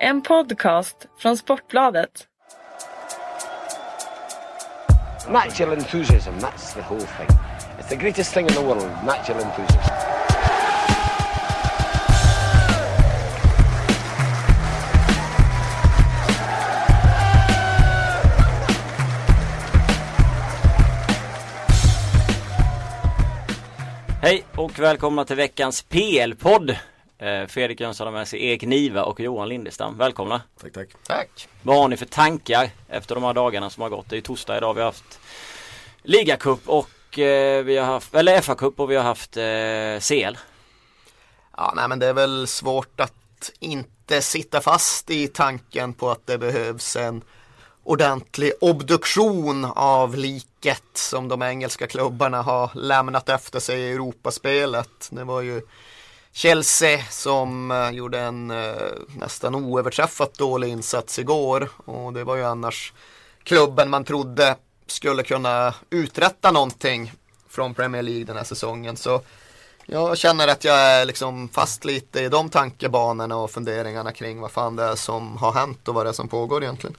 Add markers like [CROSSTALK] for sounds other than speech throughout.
En podcast från Sportbladet. Natural enthusiasm, that's the whole thing. It's the greatest thing in the world, natural enthusiasm. Hej och välkomna till veckans PL-podd. Eh, Fredrik Jönsson har med sig Erik Niva och Johan Lindestam. Välkomna! Tack, tack. Tack. Vad har ni för tankar efter de här dagarna som har gått? Det är torsdag idag. Vi har haft ligacup och eh, vi har haft, eller FA-cup och vi har haft eh, CL. Ja, nej, men det är väl svårt att inte sitta fast i tanken på att det behövs en ordentlig obduktion av liket som de engelska klubbarna har lämnat efter sig i Europaspelet. Det var ju Chelsea som eh, gjorde en eh, nästan oöverträffat dålig insats igår och det var ju annars klubben man trodde skulle kunna uträtta någonting från Premier League den här säsongen. Så jag känner att jag är liksom fast lite i de tankebanorna och funderingarna kring vad fan det är som har hänt och vad det är som pågår egentligen.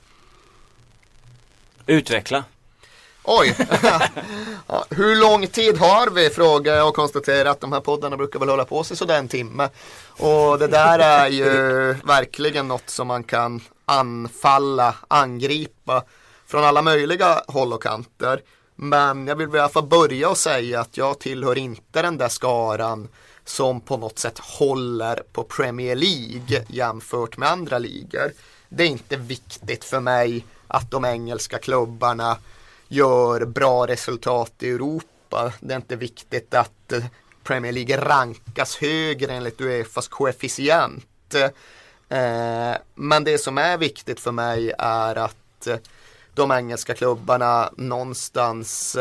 Utveckla! Oj! [LAUGHS] ja, hur lång tid har vi? Frågar jag och konstaterar att de här poddarna brukar väl hålla på sig sådär en timme. Och det där är ju [LAUGHS] verkligen något som man kan anfalla, angripa från alla möjliga håll och kanter. Men jag vill i alla fall börja och säga att jag tillhör inte den där skaran som på något sätt håller på Premier League jämfört med andra ligor. Det är inte viktigt för mig att de engelska klubbarna gör bra resultat i Europa. Det är inte viktigt att eh, Premier League rankas högre enligt Uefas koefficient. Eh, men det som är viktigt för mig är att eh, de engelska klubbarna någonstans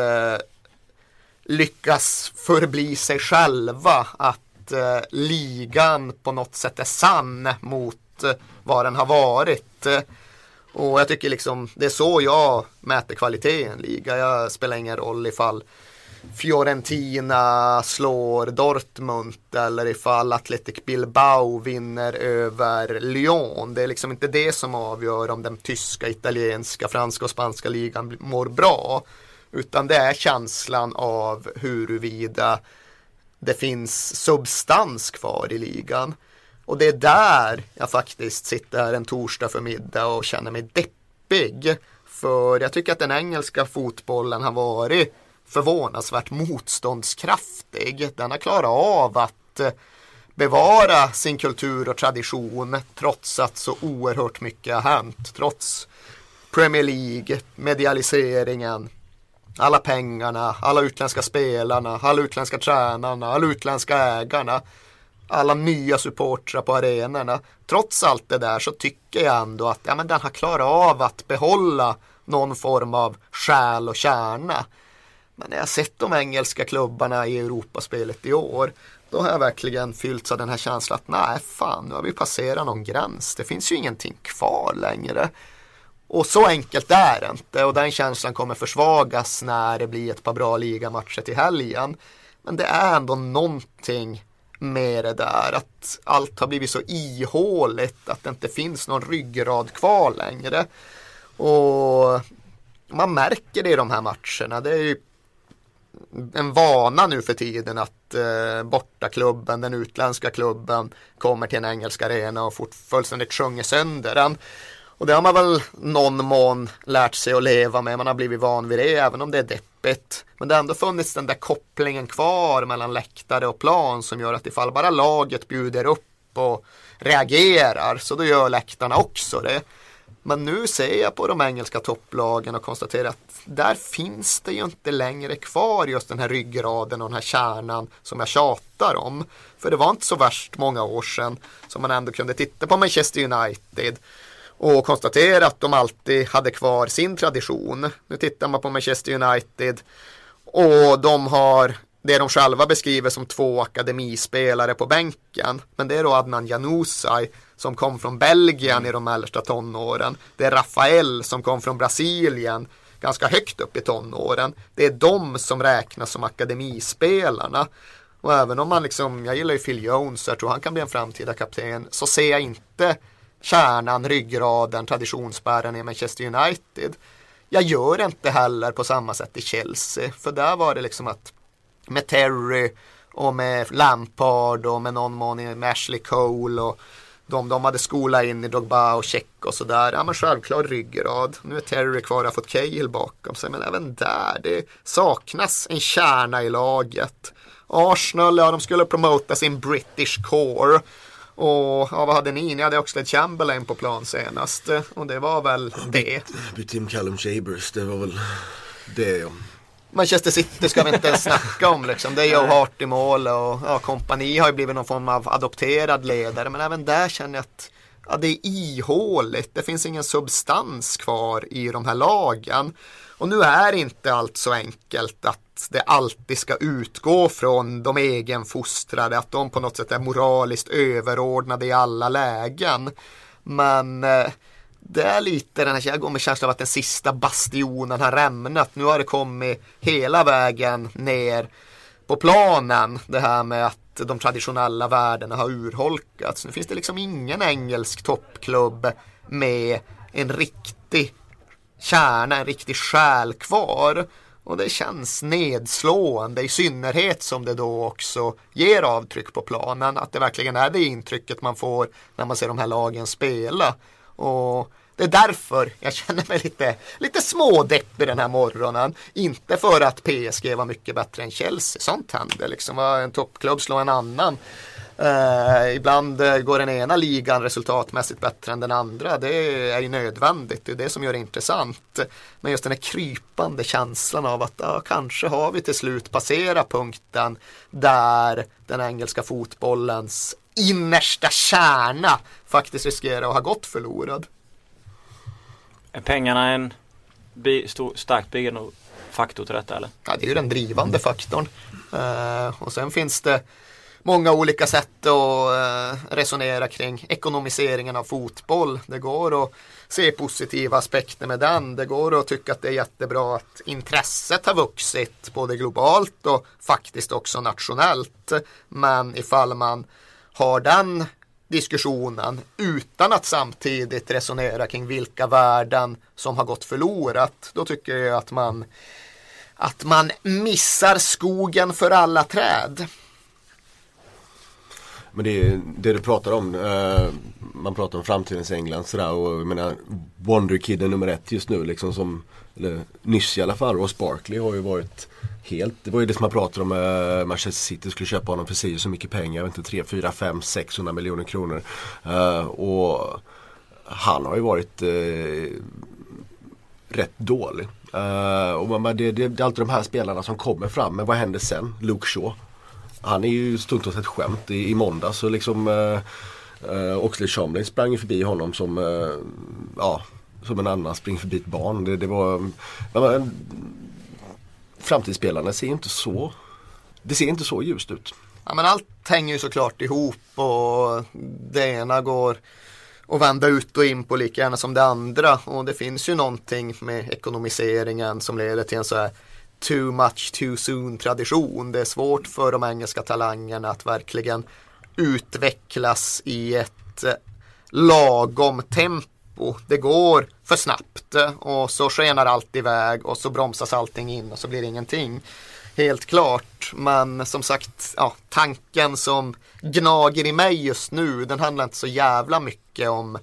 lyckas förbli sig själva. Att ligan på något sätt är sann mot vad den har varit. Och jag tycker liksom det är så jag mäter kvalitet i en liga. Jag spelar ingen roll ifall Fiorentina slår Dortmund eller ifall Athletic Bilbao vinner över Lyon. Det är liksom inte det som avgör om den tyska, italienska, franska och spanska ligan mår bra. Utan det är känslan av huruvida det finns substans kvar i ligan. Och det är där jag faktiskt sitter här en torsdag förmiddag och känner mig deppig. För jag tycker att den engelska fotbollen har varit förvånansvärt motståndskraftig. Den har klarat av att eh, bevara sin kultur och tradition trots att så oerhört mycket har hänt. Trots Premier League, medialiseringen, alla pengarna, alla utländska spelarna, alla utländska tränarna, alla utländska ägarna alla nya supportrar på arenorna. Trots allt det där så tycker jag ändå att ja, men den har klarat av att behålla någon form av själ och kärna. Men när jag sett de engelska klubbarna i Europaspelet i år då har jag verkligen fyllts av den här känslan att nej fan nu har vi passerat någon gräns. Det finns ju ingenting kvar längre. Och så enkelt är det inte och den känslan kommer försvagas när det blir ett par bra ligamatcher till helgen. Men det är ändå någonting med det där. Att allt har blivit så ihåligt att det inte finns någon ryggrad kvar längre. Och man märker det i de här matcherna. Det är ju en vana nu för tiden att eh, bortaklubben, den utländska klubben kommer till en engelsk arena och fort, fullständigt sjunger sönder den. Och det har man väl någon mån lärt sig att leva med. Man har blivit van vid det även om det är deppigt. Men det har ändå funnits den där kopplingen kvar mellan läktare och plan som gör att ifall bara laget bjuder upp och reagerar så då gör läktarna också det. Men nu ser jag på de engelska topplagen och konstaterar att där finns det ju inte längre kvar just den här ryggraden och den här kärnan som jag tjatar om. För det var inte så värst många år sedan som man ändå kunde titta på Manchester United och konstatera att de alltid hade kvar sin tradition. Nu tittar man på Manchester United och de har det de själva beskriver som två akademispelare på bänken. Men det är då Adnan Januzaj som kom från Belgien i de mellersta tonåren. Det är Rafael som kom från Brasilien ganska högt upp i tonåren. Det är de som räknas som akademispelarna. Och även om man liksom, jag gillar ju Phil Jones, jag tror han kan bli en framtida kapten, så ser jag inte kärnan, ryggraden, traditionsbäraren i Manchester United. Jag gör inte heller på samma sätt i Chelsea. För där var det liksom att med Terry och med Lampard och med någon mån med Ashley Cole och de, de hade skola in i Drogba och Check och sådär. Ja men självklar ryggrad. Nu är Terry kvar och har fått Cahill bakom sig. Men även där, det saknas en kärna i laget. Arsenal, ja de skulle promota sin British core. Och ja, vad hade ni? Ni hade Oxlade Chamberlain på plan senast. Och det var väl det. Bytte in Callum Chambers, det var väl det ja. Manchester City ska vi inte ens snacka om liksom. Det är Joe Hart i mål och ja, kompani har ju blivit någon form av adopterad ledare. Men även där känner jag att ja, det är ihåligt. Det finns ingen substans kvar i de här lagen. Och nu är inte allt så enkelt att det alltid ska utgå från de egenfostrade, att de på något sätt är moraliskt överordnade i alla lägen. Men eh, det är lite den här, jag går med känslan av att den sista bastionen har rämnat. Nu har det kommit hela vägen ner på planen. Det här med att de traditionella värdena har urholkats. Nu finns det liksom ingen engelsk toppklubb med en riktig kärna, en riktig själ kvar. Och det känns nedslående i synnerhet som det då också ger avtryck på planen. Att det verkligen är det intrycket man får när man ser de här lagen spela. Och det är därför jag känner mig lite, lite smådeppig den här morgonen. Inte för att PSG var mycket bättre än Chelsea. Sånt händer liksom. En toppklubb slår en annan. Uh, ibland går den ena ligan resultatmässigt bättre än den andra. Det är ju nödvändigt. Det är det som gör det intressant. Men just den här krypande känslan av att uh, kanske har vi till slut passerat punkten där den engelska fotbollens innersta kärna faktiskt riskerar att ha gått förlorad. Är pengarna en bi stor, starkt bidragande faktor till detta eller? Ja, det är ju den drivande faktorn. Uh, och sen finns det många olika sätt att eh, resonera kring ekonomiseringen av fotboll. Det går att se positiva aspekter med den. Det går att tycka att det är jättebra att intresset har vuxit både globalt och faktiskt också nationellt. Men ifall man har den diskussionen utan att samtidigt resonera kring vilka värden som har gått förlorat. Då tycker jag att man, att man missar skogen för alla träd. Men det, det du pratar om, eh, man pratar om framtidens England sådär och jag menar Wonderkidden nummer ett just nu liksom som, eller nyss i alla fall, Ross Barkley har ju varit helt, det var ju det som man pratade om, eh, Manchester City skulle köpa honom för sig så mycket pengar, jag vet inte 3, 4, 5, 600 miljoner kronor. Eh, och han har ju varit eh, rätt dålig. Uh, och man, det, det, det, är alltid de här spelarna som kommer fram, men vad händer sen? Luke Shaw. Han är ju stundtals ett skämt. I, i måndag så liksom eh, eh Oxley Chamberlain sprang förbi honom som, eh, ja, som en annan springer förbi ett barn. Det, det var, men, framtidsspelarna ser inte så det ser inte så ljust ut. Ja, men allt hänger ju såklart ihop och det ena går att vända ut och in på lika gärna som det andra. Och det finns ju någonting med ekonomiseringen som leder till en så här too much too soon tradition. Det är svårt för de engelska talangerna att verkligen utvecklas i ett eh, lagom tempo. Det går för snabbt eh, och så skenar allt iväg och så bromsas allting in och så blir det ingenting. Helt klart, men som sagt, ja, tanken som gnager i mig just nu, den handlar inte så jävla mycket om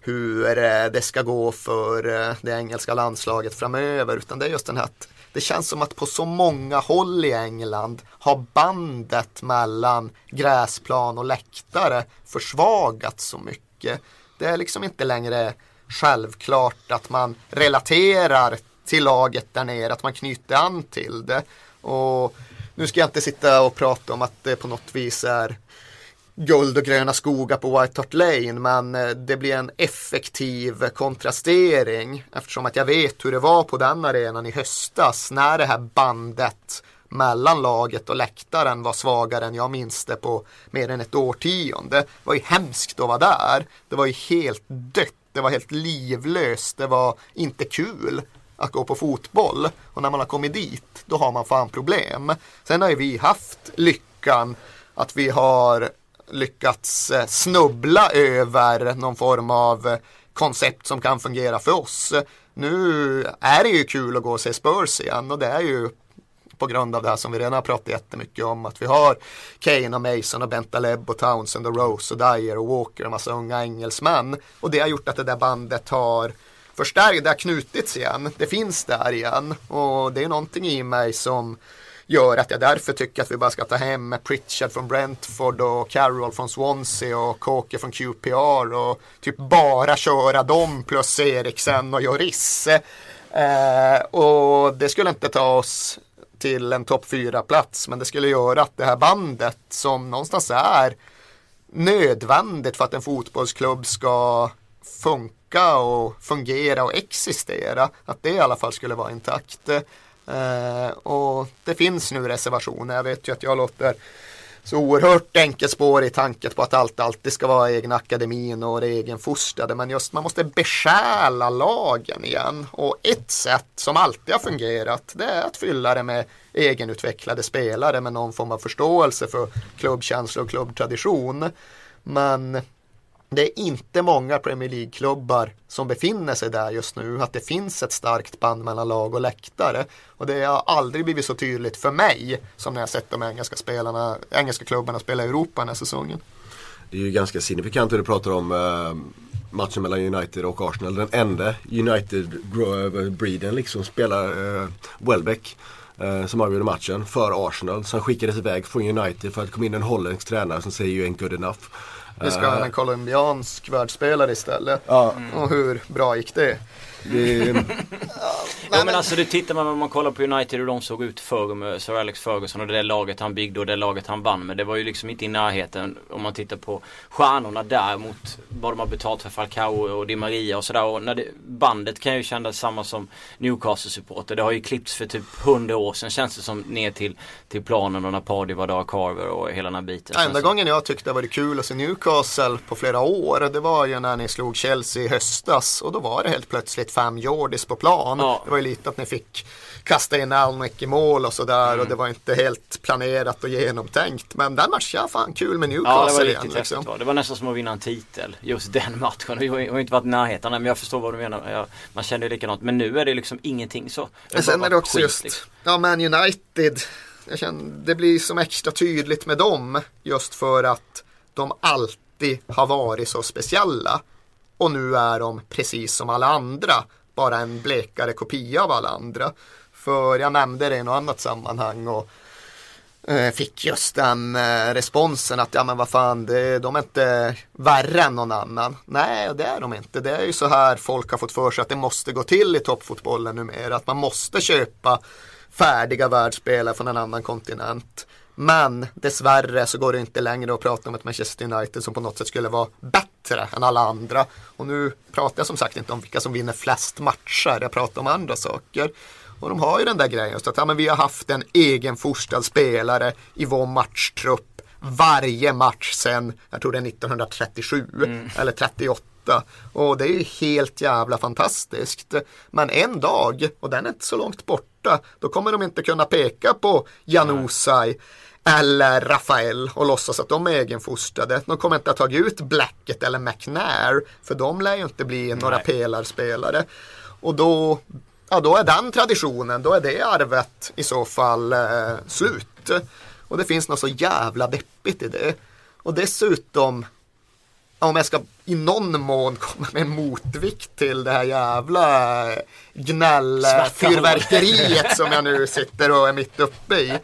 hur eh, det ska gå för det engelska landslaget framöver, utan det är just den här att det känns som att på så många håll i England har bandet mellan gräsplan och läktare försvagats så mycket. Det är liksom inte längre självklart att man relaterar till laget där nere, att man knyter an till det. Och nu ska jag inte sitta och prata om att det på något vis är guld och gröna skogar på White Hart Lane men eh, det blir en effektiv kontrastering eftersom att jag vet hur det var på den arenan i höstas när det här bandet mellan laget och läktaren var svagare än jag minns det på mer än ett årtionde. Det var ju hemskt att vara där. Det var ju helt dött. Det var helt livlöst. Det var inte kul att gå på fotboll. Och när man har kommit dit, då har man fan problem. Sen har ju vi haft lyckan att vi har lyckats eh, snubbla över någon form av eh, koncept som kan fungera för oss. Nu är det ju kul att gå och se Spurs igen och det är ju på grund av det här som vi redan har pratat jättemycket om. Att vi har Kane och Mason och Bentaleb och Townsend och Rose och Dyer och Walker och massa unga engelsmän. Och det har gjort att det där bandet har förstärkt, det har knutits igen. Det finns där igen. Och det är någonting i mig som gör att jag därför tycker att vi bara ska ta hem Pritchard från Brentford och Carroll från Swansea och Kåke från QPR och typ bara köra dem plus Eriksen och Joris. Eh, och det skulle inte ta oss till en topp 4-plats men det skulle göra att det här bandet som någonstans är nödvändigt för att en fotbollsklubb ska funka och fungera och existera. Att det i alla fall skulle vara intakt. Eh, och det finns nu reservationer. Jag vet ju att jag låter så oerhört enkelspår i tanken på att allt alltid ska vara egna akademin och det egenfostrade. Men just man måste besjäla lagen igen. Och ett sätt som alltid har fungerat det är att fylla det med egenutvecklade spelare med någon form av förståelse för klubbkänsla och klubbtradition. Men det är inte många Premier League-klubbar som befinner sig där just nu. Att det finns ett starkt band mellan lag och läktare. Och det har aldrig blivit så tydligt för mig som när jag sett de engelska, spelarna, engelska klubbarna spela i Europa den här säsongen. Det är ju ganska signifikant hur du pratar om eh, matchen mellan United och Arsenal. Den enda United-breeden eh, liksom spelar eh, Welbeck eh, som avgjorde matchen för Arsenal. Som skickades iväg från United för att komma in en holländsk tränare som säger ju ain't good enough. Vi ska ha en colombiansk världsspelare istället. Ja. Och hur bra gick det? Det, [LAUGHS] Ja, men alltså det tittar man man kollar på United hur de såg ut förr med Sir Alex Ferguson och det laget han byggde och det laget han vann. Men det var ju liksom inte i närheten om man tittar på stjärnorna där mot vad de har betalt för Falcao och Di Maria och sådär. Och när det, bandet kan ju kännas samma som Newcastle-supporter. Det har ju klippts för typ 100 år sedan känns det som ner till, till planen och när Pardy var där, Carver och hela den här biten. Enda så- gången jag tyckte det var kul att se Newcastle på flera år det var ju när ni slog Chelsea i höstas och då var det helt plötsligt fem Jordis på plan. Ja. Det var ju lite att ni fick kasta in Alnwick i mål och sådär Mm. och det var inte helt planerat och genomtänkt. Men den matchen fan kul med Ja det Newcastle var igen. riktigt Liksom. Det var nästan som att vinna en titel. Just den matchen. Vi har inte varit i närheten men jag förstår vad du menar. Jag, man känner ju likadant. Men nu är det liksom ingenting så. Men sen är det också skit, just, liksom. ja Man United, jag känner, det blir som extra tydligt med dem just för att de alltid har varit så speciella. Och nu är de precis som alla andra, bara en blekare kopia av alla andra. För jag nämnde det i något annat sammanhang och eh, fick just den eh, responsen att ja men vad fan, det, de är inte värre än någon annan. Nej, det är de inte. Det är ju så här folk har fått för sig att det måste gå till i toppfotbollen numera. Att man måste köpa färdiga världsspelare från en annan kontinent. Men dessvärre så går det inte längre att prata om ett Manchester United som på något sätt skulle vara bättre än alla andra. Och nu pratar jag som sagt inte om vilka som vinner flest matcher, jag pratar om andra saker. Och de har ju den där grejen just att ja, men vi har haft en egenfostrad spelare i vår matchtrupp varje match sedan, jag tror det är 1937 eller 38. Och det är ju helt jävla fantastiskt. Men en dag, och den är inte så långt borta, då kommer de inte kunna peka på Janusaj eller Rafael och låtsas att de är egenfostrade. De kommer inte att ha tagit ut Blackett eller McNair för de lär ju inte bli några Nej. pelarspelare. Och då, ja, då är den traditionen, då är det arvet i så fall eh, slut. Och det finns något så jävla deppigt i det. Och dessutom, om jag ska i någon mån komma med en motvikt till det här jävla gnällfyrverkeriet som jag nu sitter och är mitt uppe i.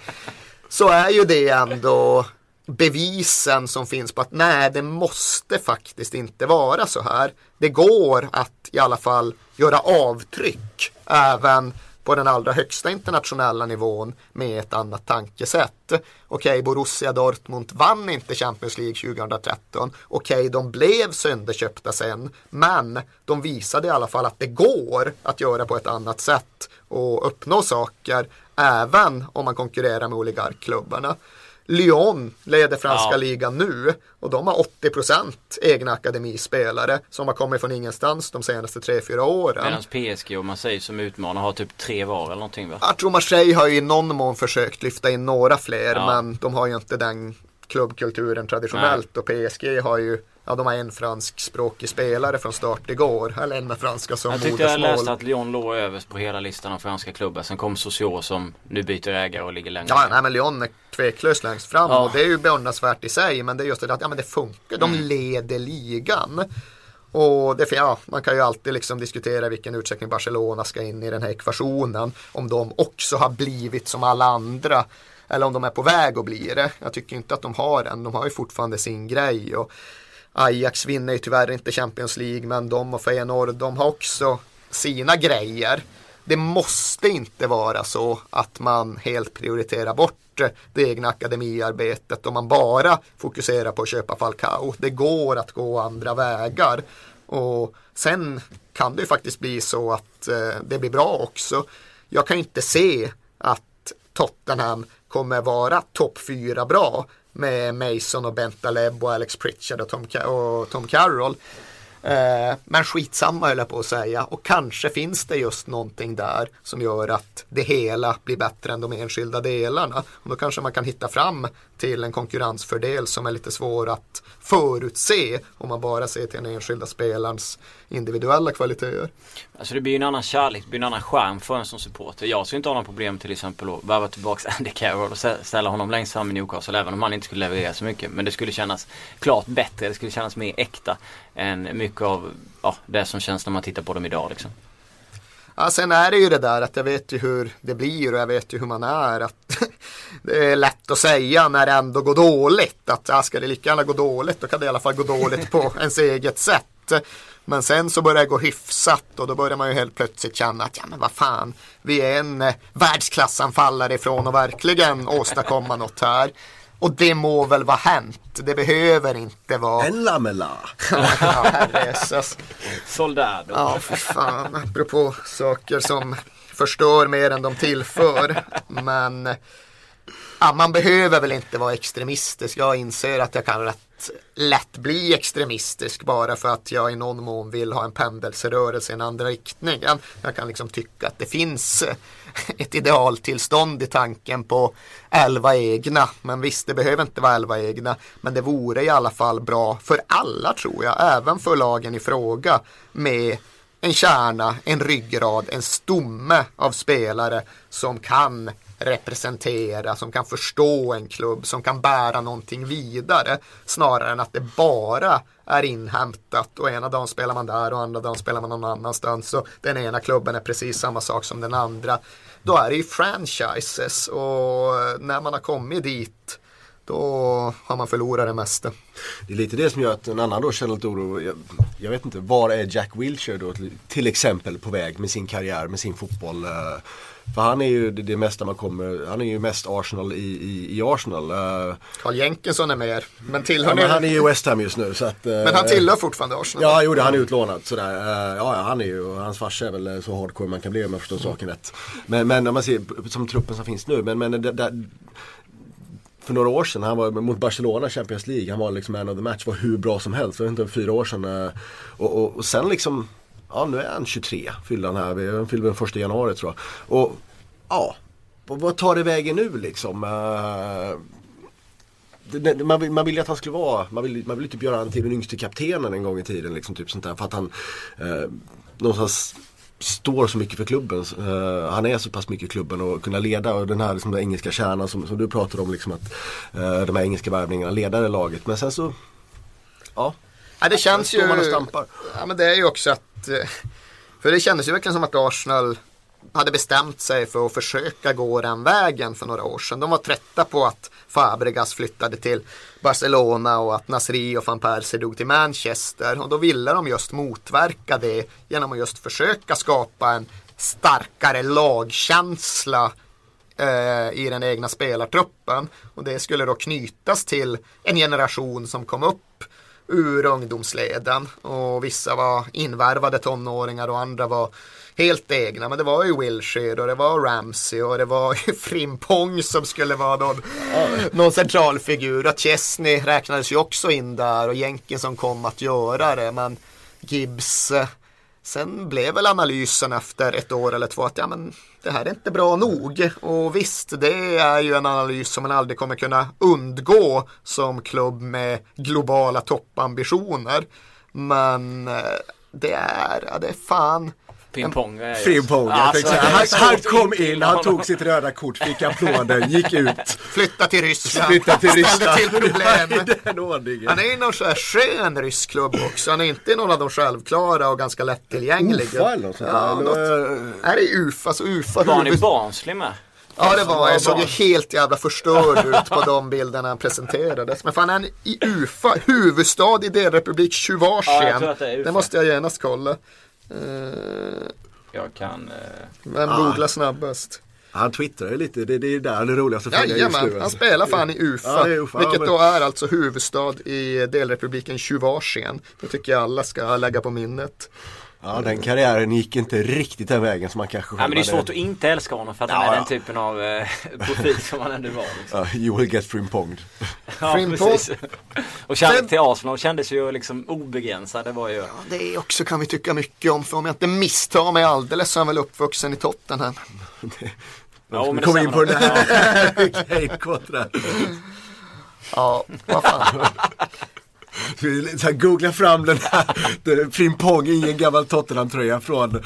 Så är ju det ändå bevisen som finns på att nej, det måste faktiskt inte vara så här. Det går att i alla fall göra avtryck även på den allra högsta internationella nivån med ett annat tankesätt. Okej, Borussia Dortmund vann inte Champions League 2013. Okej, de blev sönderköpta sen, men de visade i alla fall att det går att göra på ett annat sätt och uppnå saker även om man konkurrerar med oligarkklubbarna. Lyon leder franska Ja. ligan nu och de har 80% egna akademispelare som har kommit från ingenstans de senaste 3-4 åren. Medan PSG och Marseille som utmanar har typ tre var eller någonting va? Jag tror Marseille har ju i någon mån försökt lyfta in några fler Ja. men de har ju inte den klubbkulturen traditionellt och PSG har ju Ja, de har en franskspråkig spelare från start igår. Eller en med franska som Jag tyckte modersmål. jag läste att Lyon låg överst på hela listan av franska klubbar. Sen kom Socio som nu byter ägare och ligger längre Ja, nej, men Lyon är tveklöst längst fram Ja. och det är ju beundransvärt i sig. Men det är just det att ja, men det funkar. De Mm. leder ligan. Och det, ja, man kan ju alltid liksom diskutera vilken utsträckning Barcelona ska in i den här ekvationen. Om de också har blivit som alla andra. Eller om de är på väg att bli det. Jag tycker inte att de har den. De har ju fortfarande sin grej. Och Ajax vinner ju tyvärr inte Champions League. Men de och Feyenoord, de har också sina grejer. Det måste inte vara så att man helt prioriterar bort det egna akademiarbetet om man bara fokuserar på att köpa Falcao. Det går att gå andra vägar. Och sen kan det ju faktiskt bli så att eh, det blir bra också. Jag kan inte se att Tottenham kommer vara topp fyra bra med Mason och Bentaleb och Alex Pritchard och Tom, och Tom Carroll. Eh, men skitsamma höll jag på att säga och kanske finns det just någonting där som gör att det hela blir bättre än de enskilda delarna. Och då kanske man kan hitta fram till en konkurrensfördel som är lite svår att förutse om man bara ser till den enskilda spelarens individuella kvaliteter. Alltså det blir ju en annan kärlek, det blir en annan charm för en som supporter. Jag skulle inte ha några problem till exempel att värva tillbaka [LAUGHS] Andy Carroll och ställa honom längst fram i Newcastle även om han inte skulle leverera så mycket. Men det skulle kännas klart bättre, det skulle kännas mer äkta än mycket av ja, det som känns när man tittar på dem idag liksom. Ja, sen är det ju det där att jag vet ju hur det blir och jag vet ju hur man är. Att [LAUGHS] det är lätt att säga när det ändå går dåligt. Att ja, ska det lika gärna gå dåligt då kan det i alla fall gå dåligt på [LAUGHS] ens eget sätt. Men sen så börjar det gå hyfsat och då börjar man ju helt plötsligt känna att ja men vad fan. Vi är en eh, världsklassanfallare ifrån och verkligen åstadkomma något här. Och det må väl vara hänt. Det behöver inte vara... En lamella. ja, herrejösses. Soldado. Ja, för fan. Apropå saker som förstör mer än de tillför. Men ja, man behöver väl inte vara extremistisk. Jag inser att jag kan rätt lätt bli extremistisk bara för att jag i någon mån vill ha en pendelserörelse i en andra riktningen. Jag kan liksom tycka att det finns ett idealtillstånd i tanken på elva egna. Men visst, det behöver inte vara elva egna. Men det vore i alla fall bra för alla tror jag, även för lagen i fråga med en kärna, en ryggrad, en stomme av spelare som kan representera, som kan förstå en klubb, som kan bära någonting vidare. Snarare än att det bara är inhämtat och ena dagen spelar man där och andra dagen spelar man någon annanstans. Så den ena klubben är precis samma sak som den andra. Då är det ju franchises och när man har kommit dit då har man förlorat det mesta. Det är lite det som gör att en annan då känner lite oro. Jag, jag vet inte, var är Jack Wilshere då till, till exempel på väg med sin karriär, med sin fotboll? Eh, för han är ju det, det mesta man kommer, han är ju mest Arsenal i, i, i Arsenal. eh. Carl Jenkinson är mer, men tillhör Ja, men han är ju West Ham just nu så att, eh, men han tillhör fortfarande Arsenal. Ja, jo, det, han är utlånad sådär. Eh, Ja, han är ju, hans farsa är väl så hardcore man kan bli om jag förstår saken rätt. Men, men om man ser som truppen som finns nu, men, men det, det, för några år sedan, han var mot Barcelona Champions League, han var liksom man of the match, var hur bra som helst, för inte fyra år sedan. Och, och, och sen liksom, ja nu är han 23, fyllde han här, han fyllde den första januari tror jag. Och ja, vad tar det vägen nu liksom? Eh, man, vill, man vill ju att han skulle vara, man vill, man vill typ göra han till den yngste kaptenen en gång i tiden. Liksom, typ sånt där, för att han eh, någonstans står så mycket för klubben. Eh, han är så pass mycket i klubben och kunna leda och den här liksom, den engelska kärnan som, som du pratade om. Liksom, att eh, de här engelska värvningarna leder det laget. Men sen så, ja. Ja, det känns ju... Ja, men det är ju också att att... Eh, för det kändes ju verkligen som att Arsenal hade bestämt sig för att försöka gå den vägen för några år sedan. De var trötta på att Fabregas flyttade till Barcelona och att Nasri och van Persie dog till Manchester. Och då ville de just motverka det genom att just försöka skapa en starkare lagkänsla eh, i den egna spelartruppen. Och det skulle då knytas till en generation som kom upp ur ungdomsleden. Och vissa var invärvade tonåringar och andra var helt egna. Men det var ju Wilshire och det var Ramsey och det var ju [LAUGHS] Frimpong som skulle vara någon, någon centralfigur. Och Chesney räknades ju också in där och Jenkinson kom att göra det. Men Gibbs eh, Sen blev väl analysen efter ett år eller två att ja, men det här är inte bra nog. Och visst, det är ju en analys som man aldrig kommer kunna undgå som klubb med globala toppambitioner. Men eh, det är, ja, det är fan Ping-pong Frimpong, jag Alltså, tänkte. Han, han kom in, han tog sitt röda kort, fick applåder, gick ut, flytta till Ryssland. flyttade till Ställde Ryssland. till problem. [LAUGHS] I. Han är i någon så här skön rysk klubb också. Han är inte i någon av de självklara och ganska lättillgängliga. Ufa eller något sånt Ja, något. Är det Ufa? Så Ufa Var ni huvud... Barnsley med? Ja det var jag. såg ju helt jävla förstörd ut på de bilderna han presenterades. Men fan han är i Ufa, huvudstad i delrepublik Ja, jag Tjuvasien. att det det måste jag genast kolla. Eh, Jag kan... Eh... Vem Ah. googlar snabbast? Han twittrar ju lite, det, det är där det roligaste att följa just nu. Jajamän, han alltså. spelar fan i Ufa. Ja, Ufa, vilket ja, men- då är alltså huvudstad i delrepubliken Tjuvasien. Det tycker jag alla ska lägga på minnet. Ja, den karriären gick inte riktigt den vägen som man kanske Nej men det är svårt att inte älska honom för att Ja, han är ja. den typen av eh, profil som han ändå var. Liksom. Ja, you will get frimponged. [LAUGHS] Ja, Frimpong. precis. Och kärlek till Arsenal kändes ju liksom obegränsad. Det var ju... Det är också kan vi tycka mycket om. För om jag inte misstar mig alldeles så är han väl uppvuxen i Tottenham. Ja, men det Kom in på den här. [LAUGHS] Ja, vad fan. [LAUGHS] Så Googla fram den här Frimpong i en gammal Tottenham-tröja från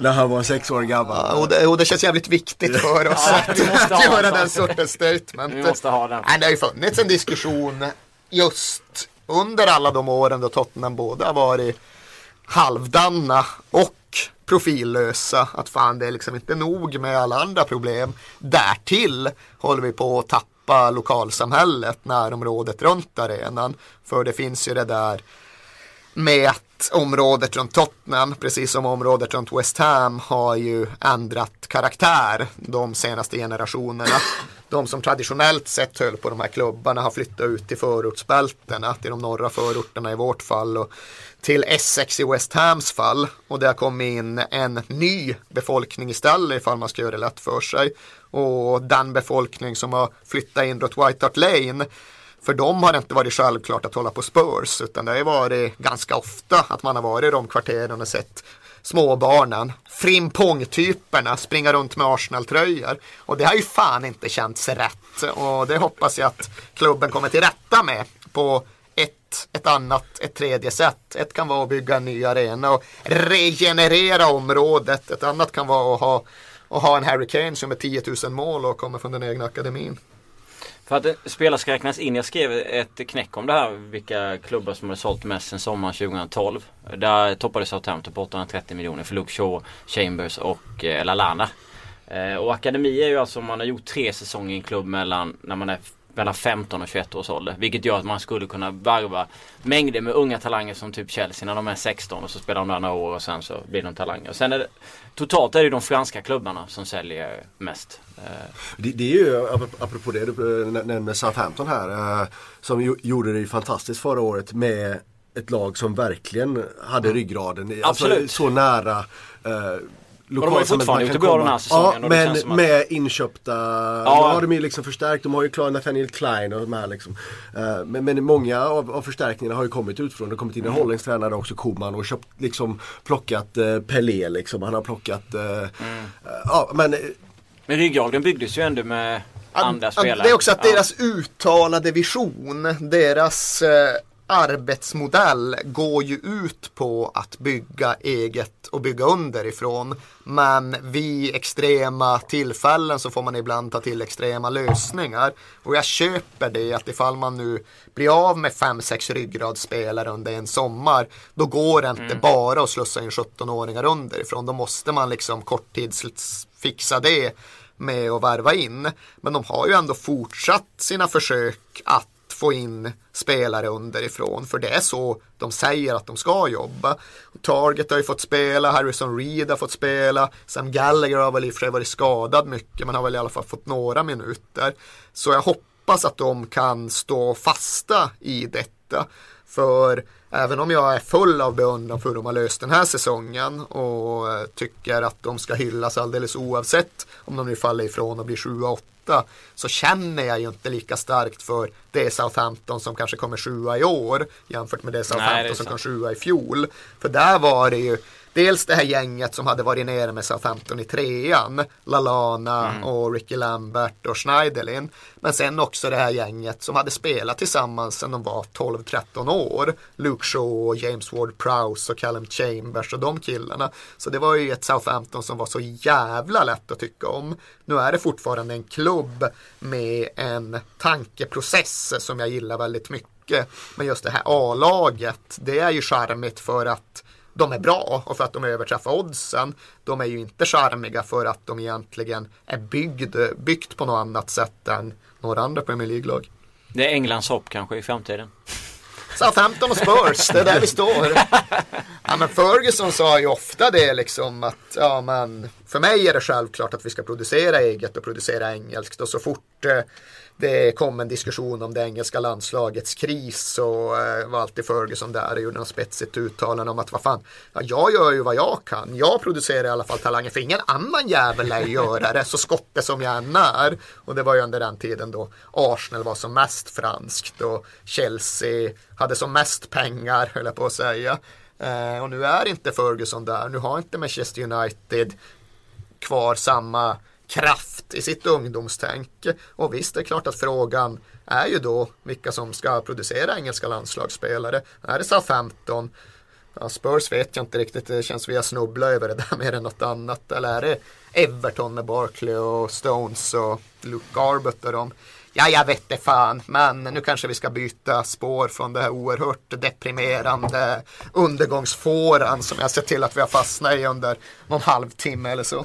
när han var sex år gammal. Ja, och, det, och det känns jävligt viktigt för oss Ja, att, vi måste att göra en den sortens statement. Vi måste ha den. Nej, det har ju funnits en diskussion just under alla de åren då Tottenham både har varit halvdanna och profillösa. Att fan det är liksom inte nog med alla andra problem. Därtill håller vi på att tappa lokalsamhället, närområdet runt arenan. För det finns ju det där med att området runt Tottenham, precis som området runt West Ham, har ju ändrat karaktär de senaste generationerna. De som traditionellt sett höll på de här klubbarna har flyttat ut till förortsbältena, till de norra förorterna i vårt fall och till Essex i West Hams fall. Och det har kommit in en ny befolkning istället ifall man ska göra det lätt för sig. Och den befolkning som har flyttat in runt White Hart Lane för dem har det inte varit självklart att hålla på Spurs utan det har ju varit ganska ofta att man har varit i de kvarteren och sett småbarnen, frimpong-typerna springa runt med Arsenal-tröjor. Och det har ju fan inte känts rätt och det hoppas jag att klubben kommer till rätta med på ett, ett annat, ett tredje sätt. Ett kan vara att bygga en ny arena och regenerera området. Ett annat kan vara att ha, och ha en Harry Kane som är 10 000 mål och kommer från den egna akademin. För att eh, spelare ska räknas in. Jag skrev ett knäck om det här. Vilka klubbar som har sålt mest sen sommaren 2012. Där toppade Southampton på 830 miljoner för Luke Shaw, Chambers och eh, Lalana. Eh, och akademi är ju alltså om man har gjort tre säsonger i en klubb mellan när man är mellan 15 och 21 års ålder. Vilket gör att man skulle kunna varva mängder med unga talanger som typ Chelsea när de är 16 och så spelar de där några år och sen så blir de talanger. Och sen är det, totalt är det de franska klubbarna som säljer mest. Eh, Det, det är ju, ap- apropå det du eh, nämner Southampton här, eh, som gjorde det fantastiskt förra året med ett lag som verkligen hade ryggraden. Alltså, Absolut. så nära eh, har ju fortfarande gjort det bra den här säsongen Ja, men att- med inköpta, ja. Ja. har de ju liksom förstärkt. De har ju klarat Nathaniel Klein och de här liksom. Eh, men, men många av, av förstärkningarna har ju kommit utifrån. Det har kommit in en Mm. holländsk tränare också, Koman, och köpt, liksom plockat eh, Pelé liksom. Han har plockat, eh, Mm. ja men Men ryggraden byggdes ju ändå med andra spelare. Det är också att Ja. deras uttalade vision, deras arbetsmodell går ju ut på att bygga eget och bygga underifrån. Men vid extrema tillfällen så får man ibland ta till extrema lösningar. Och jag köper det att ifall man nu blir av med 5-6 ryggradsspelare under en sommar, då går det inte bara att slussa in 17-åringar underifrån. Då måste man liksom korttidsfixa det med att värva in. Men de har ju ändå fortsatt sina försök att få in spelare underifrån. För det är så de säger att de ska jobba. Target har ju fått spela, Harrison Reed har fått spela, Sam Gallagher har väl i och för sig varit skadad mycket men har väl i alla fall fått några minuter. Så jag hoppas att de kan stå fasta i detta. För även om jag är full av beundran för hur de har löst den här säsongen och eh, tycker att de ska hyllas alldeles oavsett om de nu faller ifrån och blir 7-8 så känner jag ju inte lika starkt för det Southampton som kanske kommer sjua i år jämfört med det Southampton det är som sant. kom sjua i fjol. För där var det ju dels det här gänget som hade varit nere med Southampton i trean. Lalana mm. och Ricky Lambert och Schneiderlin. Men sen också det här gänget som hade spelat tillsammans sedan de var 12-13 år. Luke Shaw, James Ward-Prowse och Callum Chambers och de killarna. Så det var ju ett Southampton som var så jävla lätt att tycka om. Nu är det fortfarande en klubb med en tankeprocess som jag gillar väldigt mycket. Men just det här A-laget, det är ju charmigt för att de är bra och för att de överträffar oddsen. De är ju inte charmiga för att de egentligen är byggd, byggt på något annat sätt än några andra Premier League-lag. Det är Englands hopp kanske i framtiden. Southampton och Spurs, det är där vi står. [LAUGHS] Ja, men Ferguson sa ju ofta det liksom att ja, men för mig är det självklart att vi ska producera eget och producera engelskt och så fort eh, det kom en diskussion om det engelska landslagets kris så eh, var alltid Ferguson där och gjorde något spetsigt uttalande om att vad fan, ja, jag gör ju vad jag kan. Jag producerar i alla fall talanger för ingen annan jävel lär göra det så skotte som jag än är. Och det var ju under den tiden då Arsenal var som mest franskt och Chelsea hade som mest pengar höll jag på att säga. Eh, och nu är inte Ferguson där, nu har inte Manchester United kvar samma kraft i sitt ungdomstänk. Och visst, det är klart att frågan är ju då vilka som ska producera engelska landslagsspelare. Är det Southampton? Ja, Spurs vet jag inte riktigt, det känns vi har snubblat över det där [LAUGHS] mer än något annat. Eller är det Everton med Barkley och Stones och Luke Garbutt och dem? Ja, jag vet det fan, men nu kanske vi ska byta spår från det här oerhört deprimerande undergångsfåran som jag sett till att vi har fastnat i under någon halvtimme eller så.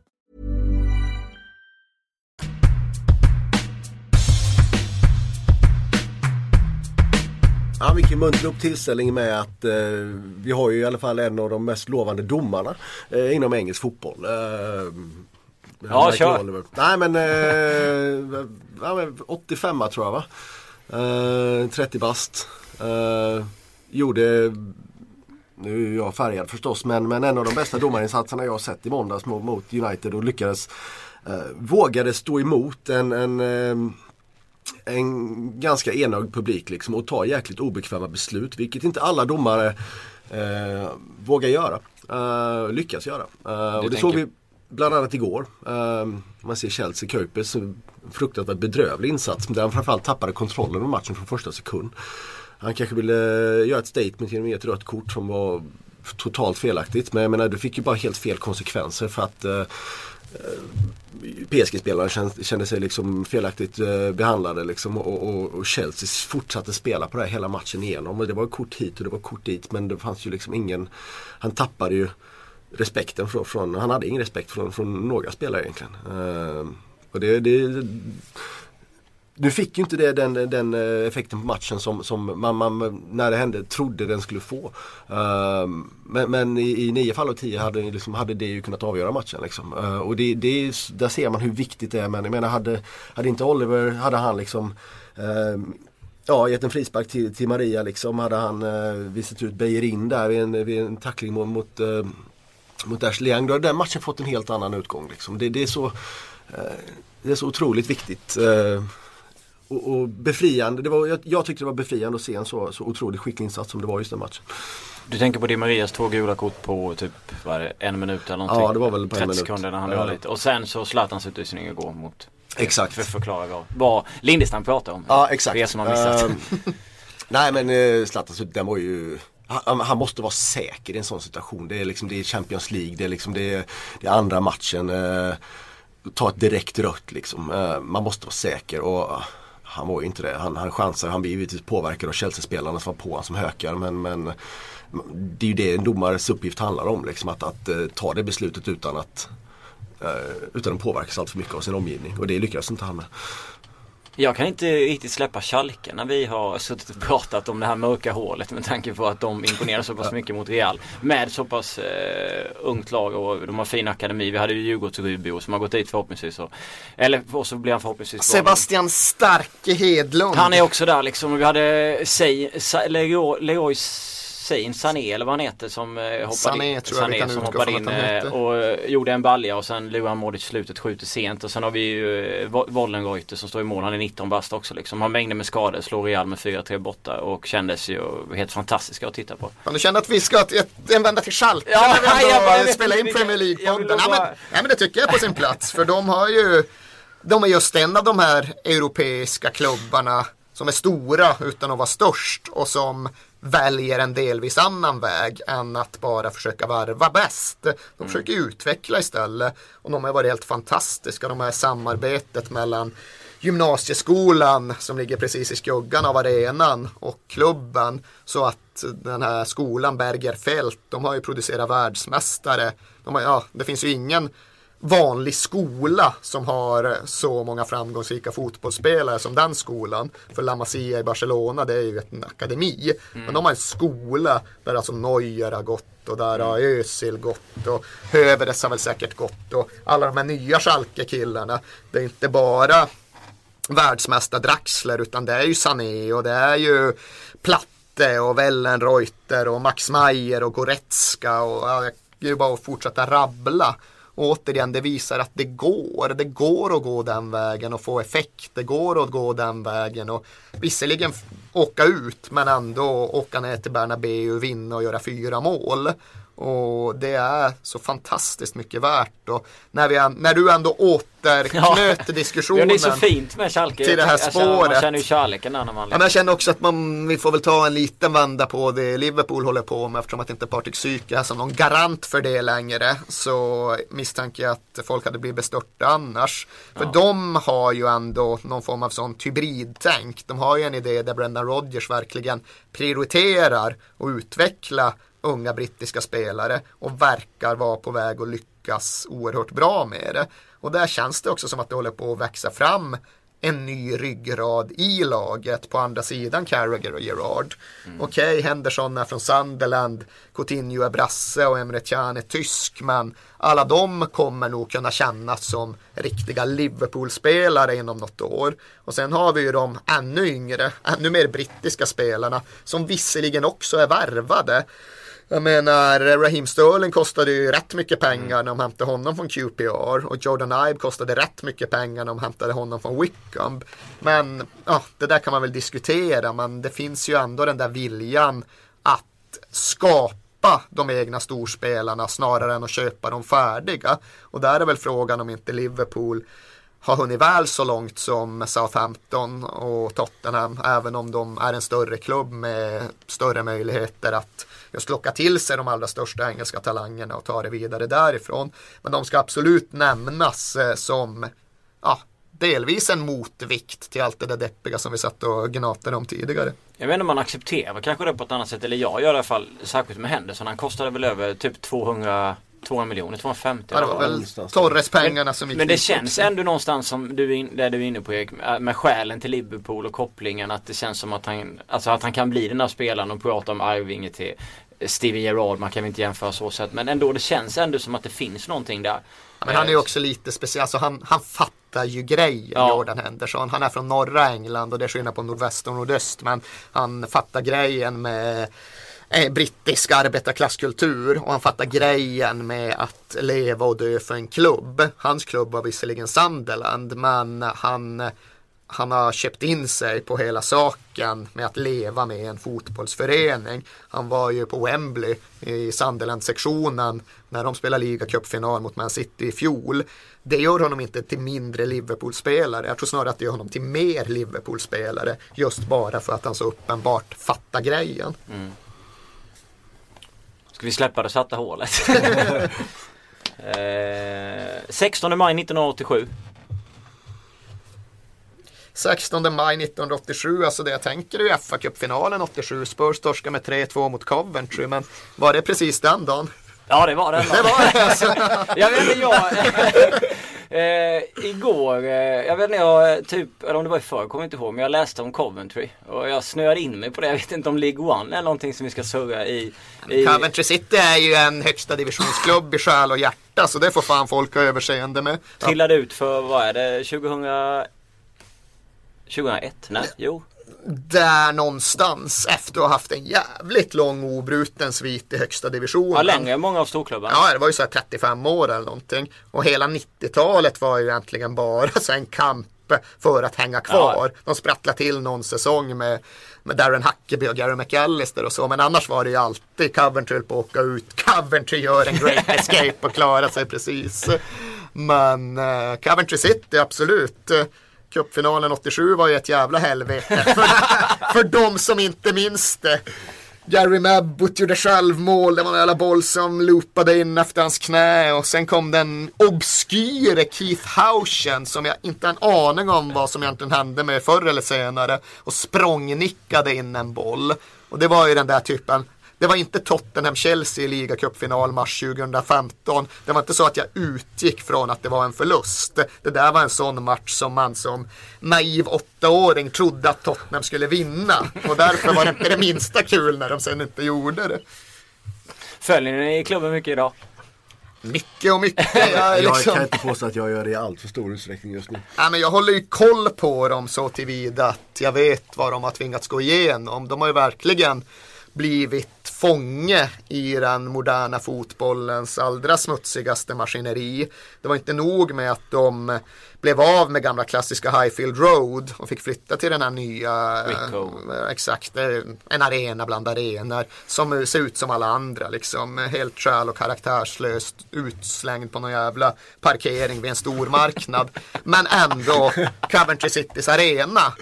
Ja, vi kan muntra upp tillställningen med att eh, vi har ju i alla fall en av de mest lovande domarna eh, inom engelsk fotboll. Eh, ja, kör! Oliver. Nej men, eh, ja, 85 tror jag va? 30 eh, bast. Eh, gjorde nu är jag färgad förstås men, men en av de bästa domarinsatserna jag har sett i måndags mot, mot United och lyckades eh, vågade stå emot en, en eh, en ganska enögd publik liksom och ta jäkligt obekväma beslut vilket inte alla domare eh, vågar göra. Eh, lyckas göra. Eh, och det såg vi bland annat igår. Eh, man ser Chelsea Köpes fruktansvärt bedrövlig insats där han framförallt tappade kontrollen över matchen från första sekund. Han kanske ville göra ett statement genom att ge ett rött kort som var totalt felaktigt. Men jag menar, det fick ju bara helt fel konsekvenser för att eh, Eh, PSG-spelarna kände, sig liksom felaktigt eh, behandlade liksom, och, och, och, Chelsea fortsatte spela på det här hela matchen igenom. Och det var kort hit och det var kort dit men det fanns ju liksom ingen Han tappade ju respekten från, från han hade ingen respekt från, från några spelare egentligen. Eh, och det, det, du fick ju inte det, den, den eh, effekten på matchen som, som man, man, när det hände trodde den skulle få. Uh, men, men i, i nio fall av tio hade, liksom, hade det ju kunnat avgöra matchen. Liksom. Uh, och det, det, där ser man hur viktigt det är. Men jag menar hade, hade inte Oliver, hade han liksom uh, Ja, gett en frispark till, till Maria liksom. Hade han eh, visat ut Beijerin där vid en, vid en tackling mot, mot, eh, mot Ashley Young. Då hade den matchen fått en helt annan utgång. Liksom. Det, det är så, eh, det är så otroligt viktigt eh, och, och befriande. Det var, jag, jag, tyckte det var befriande att se en så, så otroligt skicklig insats som det var just den matchen. Du tänker på Di Marias två gula kort på typ det, en minut eller någonting? Ja det var väl på 30 en minut. sekunder när han ja. lite. Och sen så Zlatans utvisning igår mot Exakt. För att förklara vad, vad Lindestam pratar om. Ja exakt. Er som har missat. Uh, [LAUGHS] nej men uh, Zlatans den var ju han, han, måste vara säker i en sån situation. Det är liksom det är Champions League, det är liksom det är, det är andra matchen. Uh, ta ett direkt rött liksom. Uh, man måste vara säker och han var ju inte det. Han, han chansar, han blir givetvis påverkad av Chelsea-spelarna som var på honom som hökar. Men, men det är ju det en domares uppgift handlar om. Liksom, att, att, eh, ta det beslutet utan att eh, utan att påverkas allt för mycket av sin omgivning. Och det lyckades inte han med. Jag kan inte riktigt släppa Schalke när vi har suttit och pratat om det här mörka hålet med tanke på att de imponerar så pass mycket mot Real. Med så pass eh, ungt lag och de har fin akademi. Vi hade ju Djurgårds-Rubio som har gått dit förhoppningsvis. Och, eller och så blir han förhoppningsvis Sebastian Starke Hedlund. Han är också där liksom. Vi hade Leroy Hussein Sané eller vad han heter som eh, hoppade Sané, in, tror jag Sané, kan som hoppade in eh, och eh, gjorde en balja och sen Luan Modric slutet skjuter sent och sen har vi ju Wo- Wollenreuter som står i mål. Han är 19 bast också liksom. Har mängder med skador, slår Real med 4-3 borta och kändes ju helt fantastiska att titta på. Om du känner att vi ska en vända till Schalke Ja, när vi ändå jag bara- jag vet spela inte in Premier jag League-podden. bara- Nej, men, men det tycker jag är på sin plats för de har ju De är just en av de här europeiska klubbarna som är stora utan att vara störst och som väljer en delvis annan väg än att bara försöka varva bäst. De försöker utveckla istället och de har varit helt fantastiska. De här samarbetet mellan gymnasieskolan som ligger precis i skuggan av arenan och klubben så att den här skolan Berger Fält de har ju producerat världsmästare. De har, ja, det finns ju ingen vanlig skola som har så många framgångsrika fotbollsspelare som den skolan. För La Masia i Barcelona det är ju en akademi. Men de har en skola där alltså Neuer har gått och där har Özil gått och Hövedes har väl säkert gått och alla de här nya Schalke-killarna. Det är inte bara världsmästare Draxler utan det är ju Sané och det är ju Platte och Wellenreuter och Max Meyer och Goretzka och ja, det är ju bara att fortsätta rabbla. Och återigen, det visar att det går. Det går att gå den vägen och få effekt. Det går att gå den vägen och visserligen åka ut men ändå åka ner till Bernabéu, vinna och göra fyra mål. Och det är så fantastiskt mycket värt. Och när, vi, när du ändå återknöt [LAUGHS] Ja, diskussionen. det är så fint med Schalke. till det här Jag känner- Man spåret. känner ju kärleken när man Ja, men jag känner också att man, vi får väl ta en liten vända på det Liverpool håller på med eftersom att inte Patrik Syk är som någon garant för det längre så misstänker jag att folk hade blivit bestörta annars. För de har ju ändå någon form av sånt hybridtänk. De har ju en idé där Brendan Rodgers verkligen prioriterar och utveckla unga brittiska spelare och verkar vara på väg att lyckas oerhört bra med det. Och där känns det också som att det håller på att växa fram en ny ryggrad i laget på andra sidan Carragher och Gerard. Okej, Henderson är från Sunderland, Coutinho är brasse och Emre Can är tysk, men alla de kommer nog kunna kännas som riktiga Liverpool-spelare inom något år. Och sen har vi ju de ännu yngre, ännu mer brittiska spelarna som visserligen också är värvade. Jag menar, eh, Raheem Sterling kostade ju rätt mycket pengar när de hämtade honom från QPR och Jordan Ibe kostade rätt mycket pengar när de hämtade honom från Wickham. Men ja, det där kan man väl diskutera, men det finns ju ändå den där viljan att skapa de egna storspelarna snarare än att köpa dem färdiga. Och där är väl frågan om inte Liverpool har hunnit väl så långt som Southampton och Tottenham även om de är en större klubb med större möjligheter att just locka till sig de allra största engelska talangerna och ta det vidare därifrån. Men de ska absolut nämnas eh, som ja, delvis en motvikt till allt det där deppiga som vi satt och gnatade om tidigare. Jag vet inte om man accepterar kanske det på ett annat sätt. Eller jag gör i alla fall. Särskilt med Henderson. Han kostade väl över typ 200 200 miljoner, 250 Ja, det var väl. Torres-pengarna som gick Men det känns också. ändå någonstans som du är, in, där du är inne på Erik, med själen till Liverpool och kopplingen att det känns som att han, alltså att han kan bli den där spelaren och prata om Arvinge till Steven Gerrard, man kan väl inte jämföra så sätt men ändå det känns ändå som att det finns någonting där. Ja, Men han är ju också lite speciell, alltså han, han fattar ju grejer, Ja. Jordan Henderson. Han är från norra England och det är skillnad på nordväst och nordöst. Men han fattar grejen med eh, brittisk arbetarklasskultur och han fattar grejen med att leva och dö för en klubb. Hans klubb var visserligen Sunderland men han han har köpt in sig på hela saken med att leva med en fotbollsförening. Han var ju på Wembley i Sunderland-sektionen när de spelade ligacupfinal mot Man City i fjol. Det gör honom inte till mindre Liverpool-spelare. Jag tror snarare att det gör honom till mer Liverpool-spelare. Just bara för att han så uppenbart fattar grejen. Mm. Ska vi släppa det svarta hålet? [LAUGHS] eh, 16 maj 1987. 16 maj 1987, alltså det jag tänker är ju FA-cupfinalen 87. Spurs torskar med 3-2 mot Coventry, men var det precis den dagen? Ja det var det. Det var det alltså. [LAUGHS] Jag vet inte, jag, [LAUGHS] Eh, igår, eh, jag vet inte, jag typ, eller om det var i förr, kommer inte ihåg, men jag läste om Coventry. Och jag snöade in mig på det. Jag vet inte om League One är någonting som vi ska surra i. i... Coventry City är ju en högsta divisionsklubb i själ och hjärta. Så det får fan folk ha överseende med. Trillade ut för, vad är det, 2000... 2001? Nej, jo. där någonstans efter att ha haft en jävligt lång obruten svit i högsta divisionen. Ja, längre än många av storklubbarna. Ja, det var ju så här 35 år eller någonting. Och hela 90-talet var ju egentligen bara så en kamp för att hänga kvar. De sprattlade till någon säsong med, med Darren Huckeby och Gary McAllister och så. Men annars var det ju alltid Coventry på att åka ut. Coventry gör en great [LAUGHS] escape och klarar sig precis. Men uh, Coventry City, absolut. Cupfinalen 87 var ju ett jävla helvete. För, för de som inte minns det. Jerry Mabbott gjorde självmål, det var en jävla boll som loopade in efter hans knä och sen kom den obskyre Keith Hauschen som jag inte har en aning om vad som egentligen hände med förr eller senare och språngnickade in en boll. Och det var ju den där typen, det var inte Tottenham-Chelsea i ligacupfinal mars 2015. Det var inte så att jag utgick från att det var en förlust. Det där var en sån match som man som naiv åttaåring trodde att Tottenham skulle vinna. Och därför var det inte det minsta kul när de sen inte gjorde det. Följer ni klubben mycket idag? Mycket och mycket. Jag, är Jag liksom... kan inte påstå att jag gör det i allt för stor utsträckning just nu. Ja, men jag håller ju koll på dem så tillvida att jag vet vad de har tvingats gå igenom. De har ju verkligen blivit fånge i den moderna fotbollens allra smutsigaste maskineri. Det var inte nog med att de blev av med gamla klassiska Highfield Road och fick flytta till den här nya, eh, exakt, eh, en arena bland arenor som ser ut som alla andra liksom. Helt själ och karaktärslöst utslängd på någon jävla parkering vid en stor marknad. Men ändå Coventry Citys arena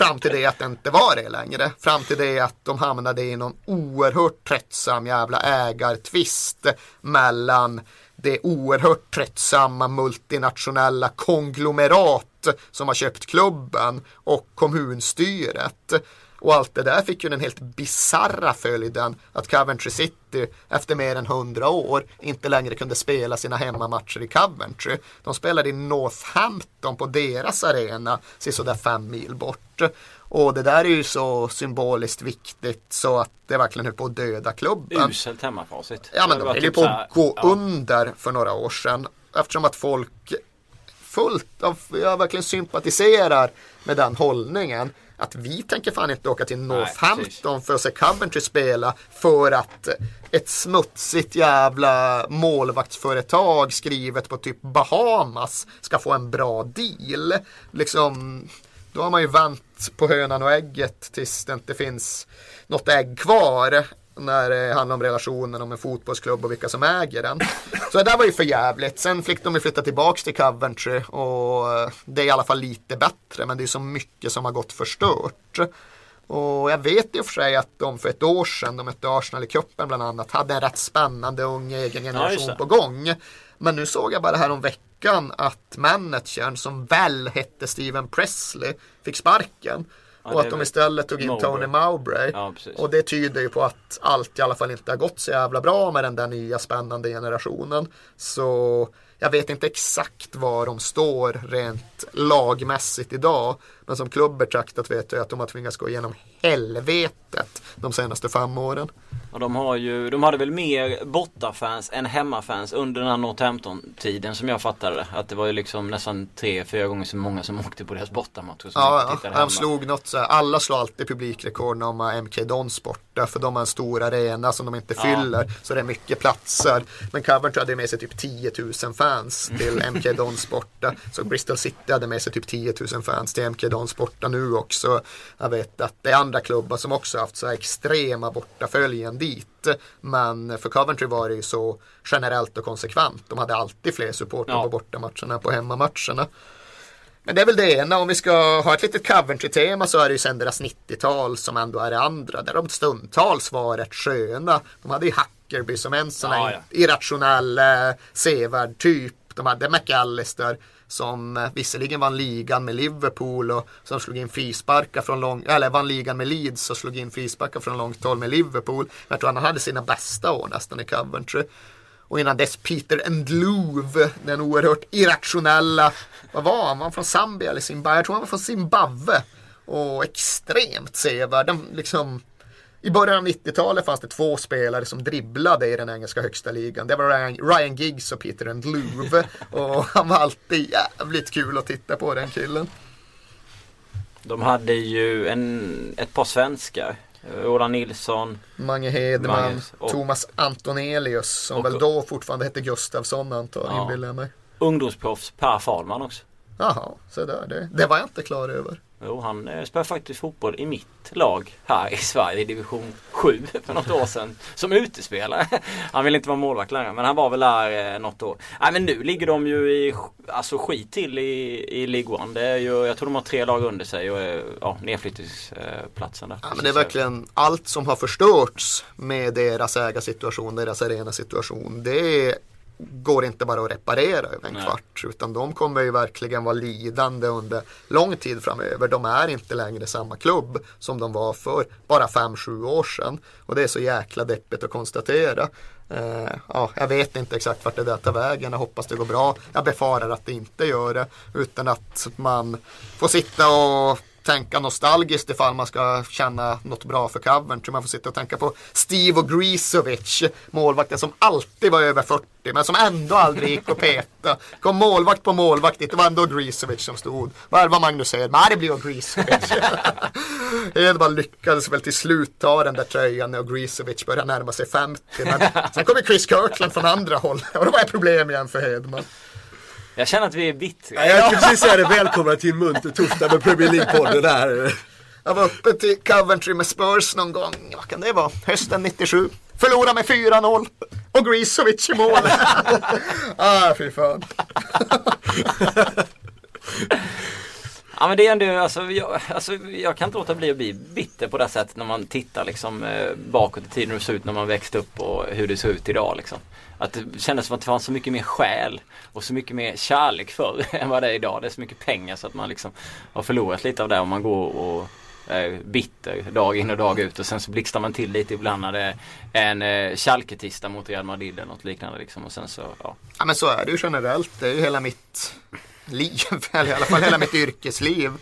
Fram till det att det inte var det längre. Fram till det att de hamnade i någon oerhört tröttsam jävla ägartvist mellan det oerhört tröttsamma multinationella konglomerat som har köpt klubben och kommunstyret. Och allt det där fick ju den helt bizarra följden att Coventry City efter mer än hundra år inte längre kunde spela sina hemmamatcher i Coventry. De spelade i Northampton på deras arena, sådär fem mil bort. Och det där är ju så symboliskt viktigt så att det verkligen höll på att döda klubben. Uselt hemmafacit. Ja men de höll ju på att gå ja. under för några år sedan. Eftersom att folk fullt av, jag verkligen sympatiserar med den hållningen. Att vi tänker fan inte åka till Northampton för att se Coventry spela för att ett smutsigt jävla målvaktsföretag skrivet på typ Bahamas ska få en bra deal. Liksom, då har man ju vänt på hönan och ägget tills det inte finns något ägg kvar när det handlar om relationen om en fotbollsklubb och vilka som äger den. Så det där var ju för jävligt. Sen fick de ju flytta tillbaks till Coventry och eh, det är i alla fall lite bättre men det är så mycket som har gått förstört. Och jag vet i och för sig att de för ett år sedan, de mötte Arsenal i cupen bland annat, hade en rätt spännande ung egen generation på gång. Men nu såg jag bara här om veckan att managern som väl hette Steven Presley fick sparken. Ja, och att de istället tog in Mowbray. Tony Mowbray. Ja, och det tyder ju på att allt i alla fall inte har gått så jävla bra med den där nya spännande generationen. Så jag vet inte exakt var de står rent lagmässigt idag. Men som klubb betraktat vet jag att de har tvingats gå igenom helvetet de senaste fem åren. Och de har ju, de hade väl mer bortafans än hemmafans under den här Northampton-tiden som jag fattade det. Att det var ju liksom nästan tre, fyra gånger så många som [LAUGHS] åkte på deras bortamatcher Ja, ja. de slog något så här. Alla slår alltid publikrekord när de har MK Dons borta. För de har en stor arena som de inte Ja. fyller. Så det är mycket platser. Men Coventry hade med sig typ 10 000 fans till [LAUGHS] MK Dons borta. Så Bristol City hade med sig typ 10 000 fans till MK Dons borta nu också. Jag vet att det är andra klubbar som också haft så här extrema bortaföljen dit. Men för Coventry var det ju så generellt och konsekvent. De hade alltid fler supportrar Ja. på bortamatcherna än på hemmamatcherna. Men det är väl det ena. Om vi ska ha ett litet Coventry-tema så är det ju sen deras 90-tal som ändå är det andra. Där de stundtals var rätt sköna. De hade ju Hackerby som en sån här Ja, ja. irrationell, eh, sevärd typ. De hade McAllister som eh, visserligen vann ligan med Liverpool och som slog in frisparkar från lång, eller vann ligan med Leeds och slog in frisparkar från långt håll med Liverpool. Men jag tror han hade sina bästa år nästan i Coventry. Och innan dess Peter Ndloov, den oerhört irrationella, vad var han? Var han från Zambia eller Zimbabwe? Jag tror han var från Zimbabwe. Och extremt sevärd. Liksom i början av 90-talet fanns det två spelare som dribblade i den engelska högsta ligan. Det var Ryan, Giggs och Peter Ndloov. [LAUGHS] och han var alltid jävligt kul att titta på den killen. De hade ju en, ett par svenskar. Ola Nilsson. Mange Hedman. Magnus och- Thomas Antonelius. Som Och- väl då fortfarande hette Gustafsson antar Ja. jag mig. Ungdomsproffs Per Fahlman också. Jaha, så där. Det, det var jag inte klar över. Jo, han eh, spelar faktiskt fotboll i mitt lag här i Sverige i division 7 för något år sedan. Som utespelare. Han vill inte vara målvakt längre men han var väl där eh, något år. Nej men nu ligger de ju i alltså, skit till i, i League One. Det är ju, jag tror de har tre lag under sig och är ja, nedflyttningsplatsen där. Ja, men det är verkligen allt som har förstörts med deras ägarsituation, deras arenasituation. Det går inte bara att reparera över en Nej. kvart. Utan de kommer ju verkligen vara lidande under lång tid framöver. De är inte längre samma klubb som de var för bara 5-7 år sedan. Och det är så jäkla deppigt att konstatera. Eh, ja, jag vet inte exakt vart det där tar vägen. Jag hoppas det går bra. Jag befarar att det inte gör det. Utan att man får sitta och tänka nostalgiskt ifall man ska känna något bra för Coventry. Man får sitta och tänka på Steve Ogrizovic, målvakten som alltid var över 40 men som ändå aldrig gick att peta. Kom målvakt på målvakt, det var ändå Grisovic som stod. Vad var Magnus Hedman? Nej, det blir Grisovic. [LAUGHS] Hedman lyckades väl till slut ta den där tröjan när Grisovic började närma sig 50. Men sen kom ju Chris Kirkland från andra hållet och då var det problem igen för Hedman. Jag känner att vi är bittra. Ja, jag skulle precis säga det, välkomna till en munter torsdag med Premier League-podden där. Jag var uppe till Coventry med Spurs någon gång, vad kan det vara, hösten 97. Förlorade med 4-0 och Grisovic i mål. [LAUGHS] ah, fy fan. [LAUGHS] Ja men det är ändå, alltså jag, alltså jag kan inte låta bli att bli bitter på det sättet när man tittar liksom eh, bakåt i tiden hur det såg ut när man växte upp och hur det ser ut idag liksom. Att det kändes som att det fanns så mycket mer själ och så mycket mer kärlek förr [LAUGHS] än vad det är idag. Det är så mycket pengar så att man liksom har förlorat lite av det om man går och är bitter dag in och dag ut och sen så blixtrar man till lite ibland när det är en eh, Schalke-tisdag mot Real Madrid eller något liknande liksom och sen så ja. Ja men så är det ju generellt. Det är ju hela mitt liv, [LAUGHS] eller i alla fall hela mitt yrkesliv.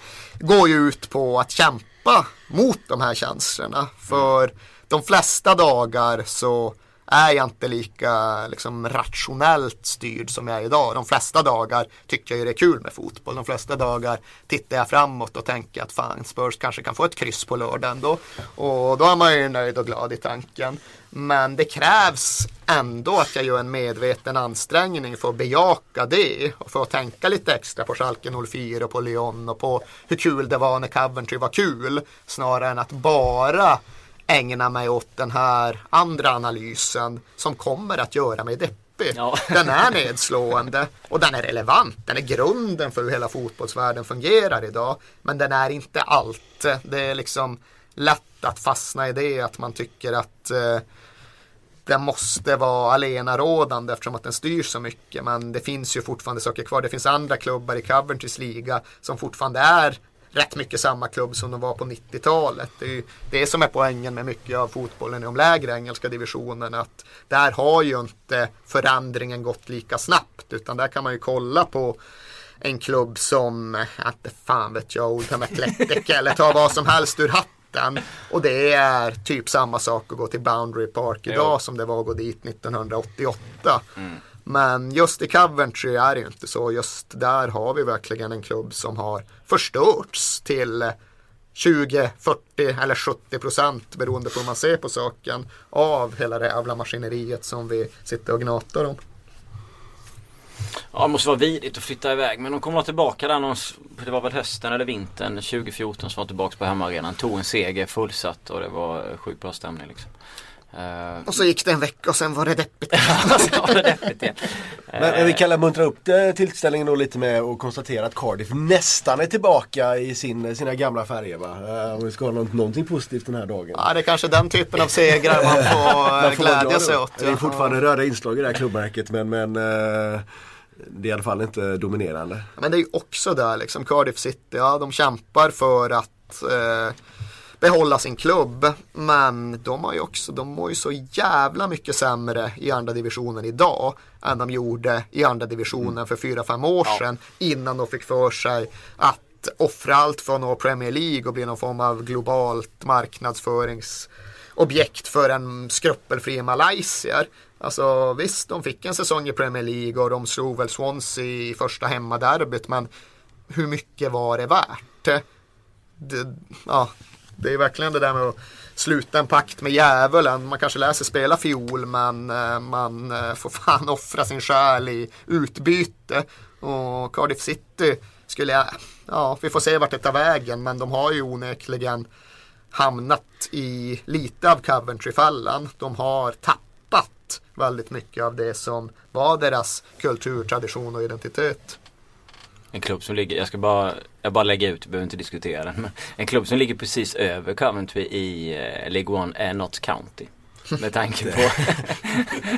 Går ju ut på att kämpa mot de här känslorna. För de flesta dagar så är jag inte lika liksom, rationellt styrd som jag är idag. De flesta dagar tycker jag ju det är kul med fotboll. De flesta dagar tittar jag framåt och tänker att fan Spurs kanske kan få ett kryss på lördag ändå. Och då är man ju nöjd och glad i tanken. Men det krävs ändå att jag gör en medveten ansträngning för att bejaka det och för att tänka lite extra på Schalke 04 och på Lyon och på hur kul det var när Coventry var kul snarare än att bara ägna mig åt den här andra analysen som kommer att göra mig deppig. Ja. [LAUGHS] Den är nedslående och den är relevant. Den är grunden för hur hela fotbollsvärlden fungerar idag. Men den är inte allt. Det är liksom lätt att fastna i det att man tycker att eh, den måste vara alenarådande eftersom att den styr så mycket. Men det finns ju fortfarande saker kvar. Det finns andra klubbar i Coventrys liga som fortfarande är rätt mycket samma klubb som de var på 90-talet. Det är ju det som är poängen med mycket av fotbollen i de lägre engelska divisionerna. Att där har ju inte förändringen gått lika snabbt. Utan där kan man ju kolla på en klubb som, inte fan vet jag, Oldham Athletic eller ta vad som helst ur hatten. Och det är typ samma sak att gå till Boundary Park idag Jo. som det var att gå dit 1988. Men just i Coventry är det ju inte så. Just där har vi verkligen en klubb som har förstörts till 20, 40 eller 70 procent beroende på hur man ser på saken av hela det jävla maskineriet som vi sitter och gnatar om. Ja, det måste vara vidrigt att flytta iväg men de kommer tillbaka där någon, det var väl hösten eller vintern 2014 som var tillbaka på hemmaarenan. Tog en seger fullsatt och det var sjukt bra stämning liksom. Eh, Och så gick det en vecka och sen var det deppigt. [LAUGHS] det igen. Men, men vi kan muntra upp det, tillställningen då lite med att konstatera att Cardiff nästan är tillbaka i sin, sina gamla färger va? Eh, Om vi ska ha något, någonting positivt den här dagen. Ja, det är kanske den typen av segrar man får [LAUGHS] Man eh, får glädja glad sig åt. Det är fortfarande röda inslag i det här klubbmärket men, men eh, det är i alla fall inte dominerande. Men det är ju också där liksom Cardiff City, ja de kämpar för att eh, behålla sin klubb. Men de har ju också, de mår ju så jävla mycket sämre i andra divisionen idag än de gjorde i andra divisionen för 4-5 år sedan innan de fick för sig att offra allt för att nå Premier League och bli någon form av globalt marknadsföringsobjekt för en skrupelfri malaysier. Alltså visst, de fick en säsong i Premier League och de slog väl Swansea i första hemmaderbyt men hur mycket var det värt? Det, ja, det är verkligen det där med att sluta en pakt med djävulen. Man kanske läser spela fiol men eh, man eh, får fan [LAUGHS] offra sin själ i utbyte. Och Cardiff City skulle jag, ja vi får se vart det tar vägen men de har ju onekligen hamnat i lite av Coventry-fällan. De har tappat väldigt mycket av det som var deras kultur, tradition och identitet. En klubb som ligger, jag ska bara, jag bara lägga ut, behöver inte diskutera den. Men en klubb som ligger precis över Coventry i eh, League One är Notts County. Med tanke på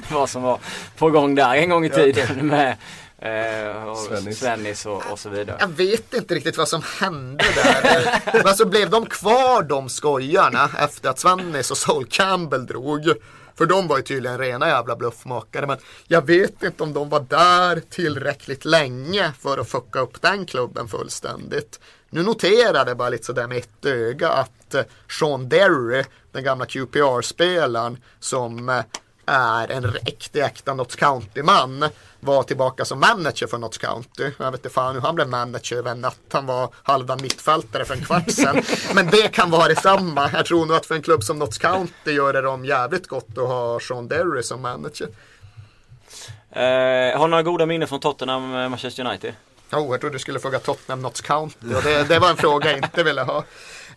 [LAUGHS] vad som var på gång där en gång i tiden med eh, och Svennis. Svennis och, och så vidare. Jag vet inte riktigt vad som hände där. Men alltså blev de kvar de skojarna efter att Svennis och Sol Campbell drog? För de var ju tydligen rena jävla bluffmakare. Men jag vet inte om de var där tillräckligt länge för att fucka upp den klubben fullständigt. Nu noterade jag bara lite sådär med ett öga att eh, Sean Derry, den gamla QPR-spelaren som eh, är en riktig äkta Notts County-man var tillbaka som manager för Notts County. Jag vet inte fan hur han blev manager över en natt. Han var halva mittfältare för en kvart sedan. [LAUGHS] Men det kan vara detsamma. Jag tror nog att för en klubb som Notts County gör det dem jävligt gott att ha Sean Derry som manager. Eh, har några goda minnen från Tottenham eh, Manchester United? Oh, jag trodde du skulle fråga Tottenham Notts County. Och det, det var en fråga jag inte ville ha.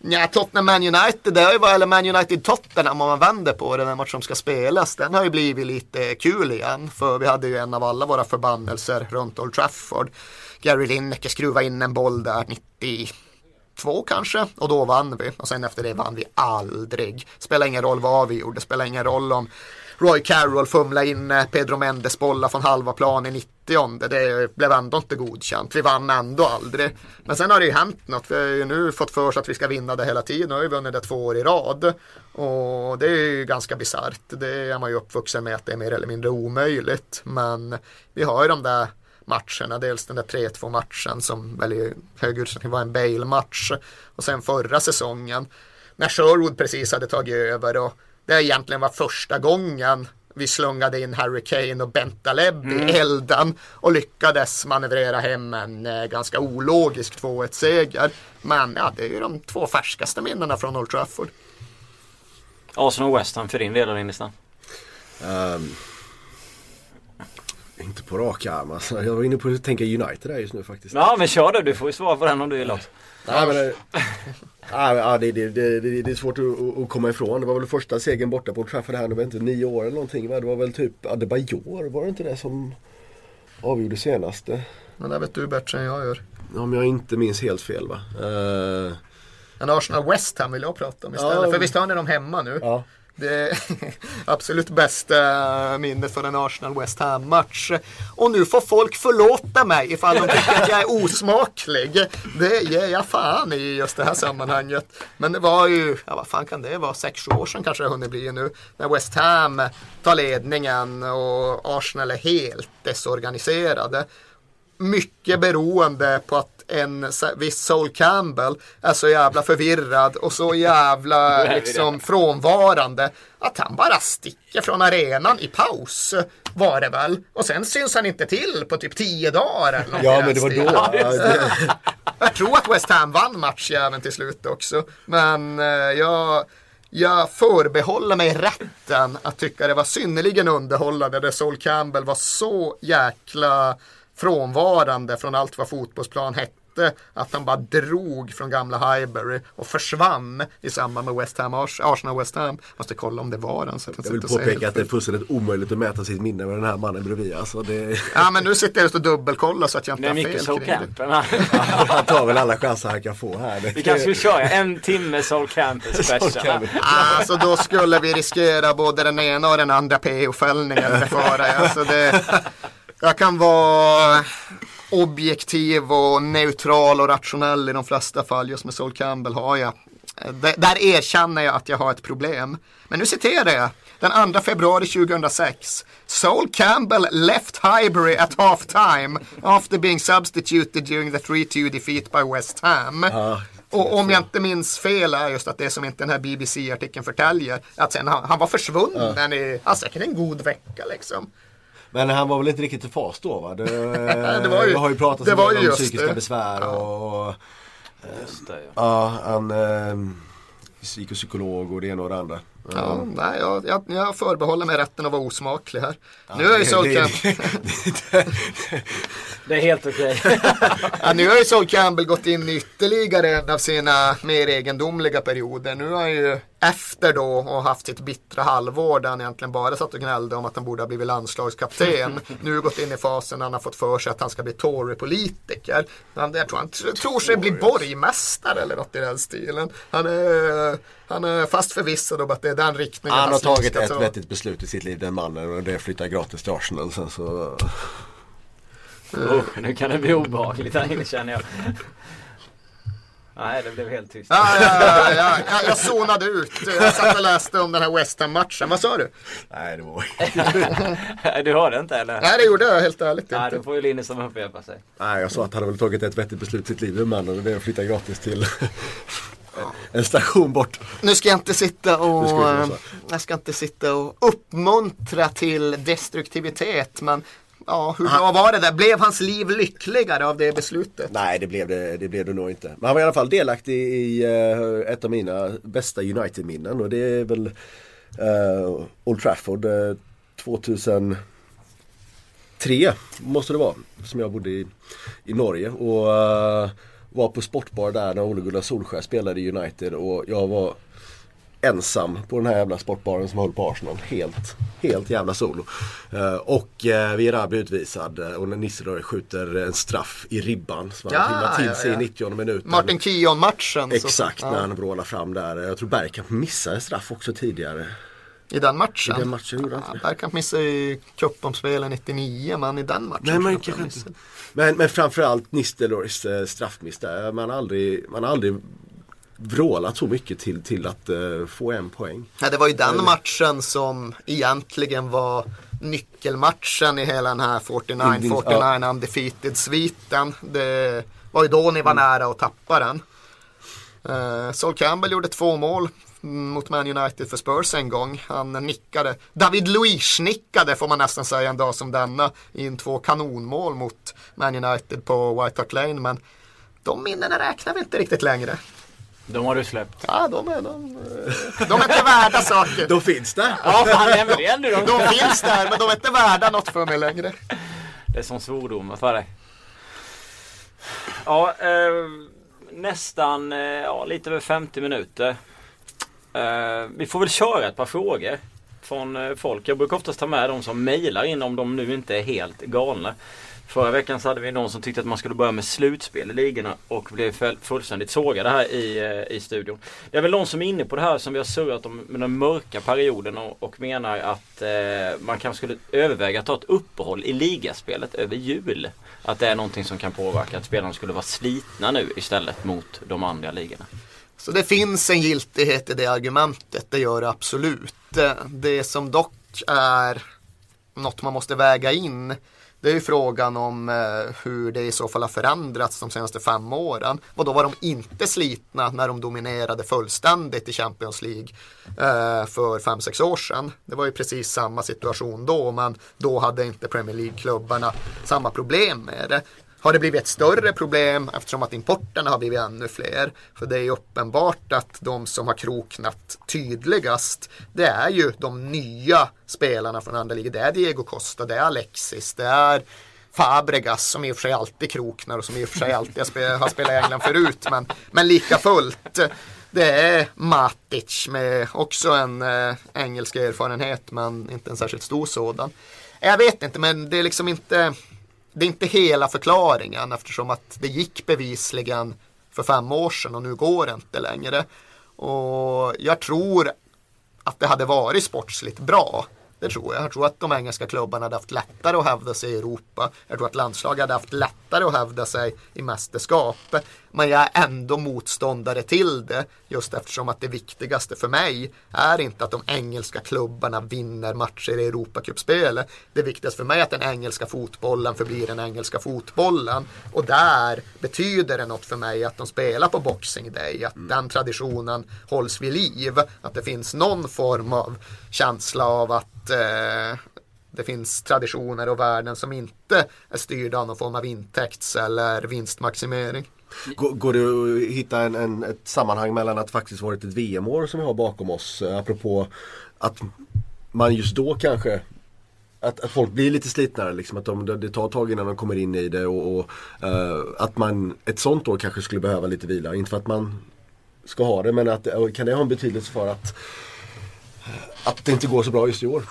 Nja, Tottenham Man United, det har ju varit, eller Man United Tottenham om man vänder på det, den match som ska spelas, den har ju blivit lite kul igen. För vi hade ju en av alla våra förbannelser runt Old Trafford. Gary Lineker skruvade in en boll där 92 kanske och då vann vi. Och sen efter det vann vi aldrig. Spelar ingen roll vad vi gjorde, spelar ingen roll om Roy Carroll fumlade in eh, Pedro Mendes bollar från halva plan i 90 Det blev ändå inte godkänt. Vi vann ändå aldrig. Men sen har det ju hänt något. Vi har ju nu fått för oss att vi ska vinna det hela tiden. Nu har vi vunnit det två år i rad. Och det är ju ganska bisarrt. Det är man ju uppvuxen med att det är mer eller mindre omöjligt. Men vi har ju de där matcherna. Dels den där 3-2 matchen som väl i hög utsträckning var en Bale-match. Och sen förra säsongen när Sherwood precis hade tagit över. Och det egentligen var första gången vi slungade in Harry Kane och Bentaleb i elden och lyckades manövrera hem en eh, ganska ologisk 2-1 seger. Men ja, det är ju de två färskaste minnena från Old Trafford. Arsenal och West Ham för din del din lista? Ehm, inte på rak arm alltså. Jag var inne på att tänka United där just nu faktiskt. Ja men kör du, du får ju svara på den om du vill också. Nej, men, ja, det, det, det, det, är svårt att, att komma ifrån. Det var väl första segern borta på Trafford här, det var inte nio år eller någonting va? Det var väl typ Adebayor, var det inte det som avgjorde senaste? Men det vet du bättre än jag gör. Om jag inte minns helt fel va? Eh, En Arsenal West Ham vill jag prata om istället. Ja. För visst har ni dem hemma nu? ja. Det [LAUGHS] absolut bästa minnet för en Arsenal West Ham-match. Och nu får folk förlåta mig ifall de tycker att jag är osmaklig. Det ger jag fan i just det här sammanhanget. Men det var ju, ja vad fan kan det vara, 6-7 år sedan kanske det har hunnit bli nu. När West Ham tar ledningen och Arsenal är helt desorganiserade. Mycket beroende på att en viss Sol Campbell är så jävla förvirrad och så jävla [LAUGHS] liksom frånvarande att han bara sticker från arenan i paus var det väl. Och sen syns han inte till på typ tio dagar. Eller ja men det var då. Ja, [LAUGHS] Jag tror att West Ham vann matchjäveln till slut också. Men eh, jag, jag förbehåller mig rätten att tycka det var synnerligen underhållande där Sol Campbell var så jäkla frånvarande från allt vad fotbollsplan hette. Att han bara drog från gamla Highbury och försvann i samband med West Ham, Ars- Arsenal West Ham. Måste kolla om det var han. Så att jag vill påpeka att det är fullständigt omöjligt att mäta sitt minne med den här mannen bredvid. Alltså, det, [LAUGHS] Ja men nu sitter jag just och dubbelkollar så att jag inte har mycket fel Soul kring det. Camp. Men, han tar väl alla chanser han kan få här. Vi kanske skulle köra en timme Soul Camp [LAUGHS] special. Alltså då skulle vi riskera både den ena och den andra PO-fällningen. Alltså det, jag kan vara objektiv och neutral och rationell i de flesta fall. Just med Sol Campbell har jag D- där erkänner jag att jag har ett problem. Men nu citerar jag. Den 2 februari 2006. Sol Campbell left Highbury at half time after being substituted during the 3-2 defeat by West Ham. och om jag inte minns fel är just att det som inte den här BBC-artikeln förtäljer. Att sen han, han var försvunnen i, ja, säkert en god vecka liksom. Men han var väl inte riktigt i fas då va? Det, [LAUGHS] det var ju- har ju pratats det var om psykiska det. besvär och, och Just det, ja. ja, han eh, psykopsykolog och det ena och det andra. Ja, nej, jag, jag, jag förbehåller mig rätten att vara osmaklig här. nu har ju Sol det- Campbell, Det är helt okej. ja, nu har ju Sol Campbell gått in i ytterligare en av sina mer egendomliga perioder. Nu har han ju efter då och haft sitt bittra halvår där han egentligen bara satt och gnällde om att han borde ha blivit landslagskapten. nu gått in i fasen när han har fått för sig att han ska bli Tory-politiker. Han, jag tror han tr- tror sig bli borgmästare eller något i den stilen. Han är, han är fast förvissad om att det är den riktningen Han har tagit ett vettigt beslut i sitt liv den mannen och det är flytta gratis till Arsenal sen så oh, nu kan det bli obehagligt här inne känner jag. Nej, det blev helt tyst. Ja, ja, ja, ja, ja, jag zonade ut. Jag satt och läste om den här West Ham-matchen. Vad sa du? Nej det var [LAUGHS] Du hörde inte eller? Nej, det gjorde jag helt ärligt Nej, inte. då får ju Linus som upprepa sig. Nej jag sa att han har väl tagit ett vettigt beslut i sitt liv den mannen och det är att flytta gratis till en station bort. Nu ska jag inte sitta och, jag eh, jag ska inte sitta och uppmuntra till destruktivitet. Men ja, hur bra var det där? Blev hans liv lyckligare av det beslutet? Nej det blev det, det blev det nog inte. Men han var i alla fall delaktig i eh, ett av mina bästa United-minnen och det är väl eh, Old Trafford eh, 2003 måste det vara. Som jag bodde i, i Norge och var på sportbar där när Ole Gunnar Solskjaer spelade i United och jag var ensam på den här jävla sportbaren som höll på Arsenal. Helt, helt jävla solo. Eh, och uh, Vera blir utvisad eh, och när Nistelrooy skjuter en straff i ribban som Ja, han filmar till ja, sig ja. i 90 minuten. Martin Keown-matchen. så- Exakt, ja, när han vrålar fram där. Jag tror Bergkamp missade straff också tidigare. I den matchen. I den matchen gjorde han ja, inte det. Bergkamp missade ju cupomspelen 99, men i den matchen. Nej, men kanske inte. Men, men framförallt Nistelrooys eh, straffmiss där. Man har aldrig, man har aldrig vrålat så mycket till, till att eh, få en poäng. Ja, det var ju den matchen som egentligen var nyckelmatchen i hela den här 49-49 undefeated-sviten. Det var ju då ni var nära att tappa den. Uh, Sol Campbell gjorde två mål mm, mot Man United för Spurs en gång. Han nickade. David Luiz nickade får man nästan säga en dag som denna in två kanonmål mot Man United på White Hart Lane. Men de minnena räknar vi inte riktigt längre. De har du släppt. Ja, de är, de, de är inte värda saker. Då finns det! Ja, fan det är ändå de. De finns där men de är inte värda något för mig längre. Det är som svordomar för dig. Ja, eh, nästan eh, ja, lite över 50 minuter. Eh, vi får väl köra ett par frågor från eh, folk. Jag brukar oftast ta med de som mejlar in om de nu inte är helt galna. Förra veckan så hade vi någon som tyckte att man skulle börja med slutspel i ligorna och blev fullständigt sågade här i, eh, i studion. Det är väl någon som är inne på det här som vi har surrat om med den mörka perioden och, och menar att eh, man kanske skulle överväga att ta ett uppehåll i ligaspelet över jul. Att det är någonting som kan påverka att spelarna skulle vara slitna nu istället mot de andra ligorna. Så det finns en giltighet i det argumentet, det gör det absolut. Eh, det- som dock är något man måste väga in det är ju frågan om eh, hur det i så fall har förändrats de senaste fem åren. Och då var de inte slitna när de dominerade fullständigt i Champions League eh, för fem sex år sedan. Det var ju precis samma situation då, men då hade inte Premier League-klubbarna samma problem med det. Har det blivit ett större problem eftersom att importerna har blivit ännu fler? För det är ju uppenbart att de som har kroknat tydligast det är ju de nya spelarna från andra ligor. Det är Diego Costa, det är Alexis, det är Fabregas som i och för sig alltid kroknar och som i och för sig alltid har spelat, har spelat i England förut. Men, men lika fullt. Det är Matic med också en eh, engelsk erfarenhet men inte en särskilt stor sådan. Jag vet inte men det är liksom inte det är inte hela förklaringen eftersom att det gick bevisligen för fem år sedan och nu går det inte längre. Och jag tror att det hade varit sportsligt bra. Det tror jag. Jag tror att de engelska klubbarna hade haft lättare att hävda sig i Europa. Jag tror att landslaget hade haft lättare att hävda sig i mästerskap. Men jag är ändå motståndare till det. Just eftersom att det viktigaste för mig är inte att de engelska klubbarna vinner matcher i Europacupspelet. Det viktigaste för mig är att den engelska fotbollen förblir den engelska fotbollen. Och där betyder det något för mig att de spelar på Boxing Day. Att den traditionen hålls vid liv. Att det finns någon form av känsla av att eh, det finns traditioner och värden som inte är styrda av någon form av intäkts eller vinstmaximering. Går, går det att hitta en, en, ett sammanhang mellan att faktiskt varit ett VM-år som vi har bakom oss, eh, apropå att man just då kanske att, att folk blir lite slitnare, liksom, att de, det tar ett tag innan de kommer in i det och, och uh, att man ett sånt år kanske skulle behöva lite vila. Inte för att man ska ha det men att, eh, kan det ha en betydelse för att, att det inte går så bra just i år?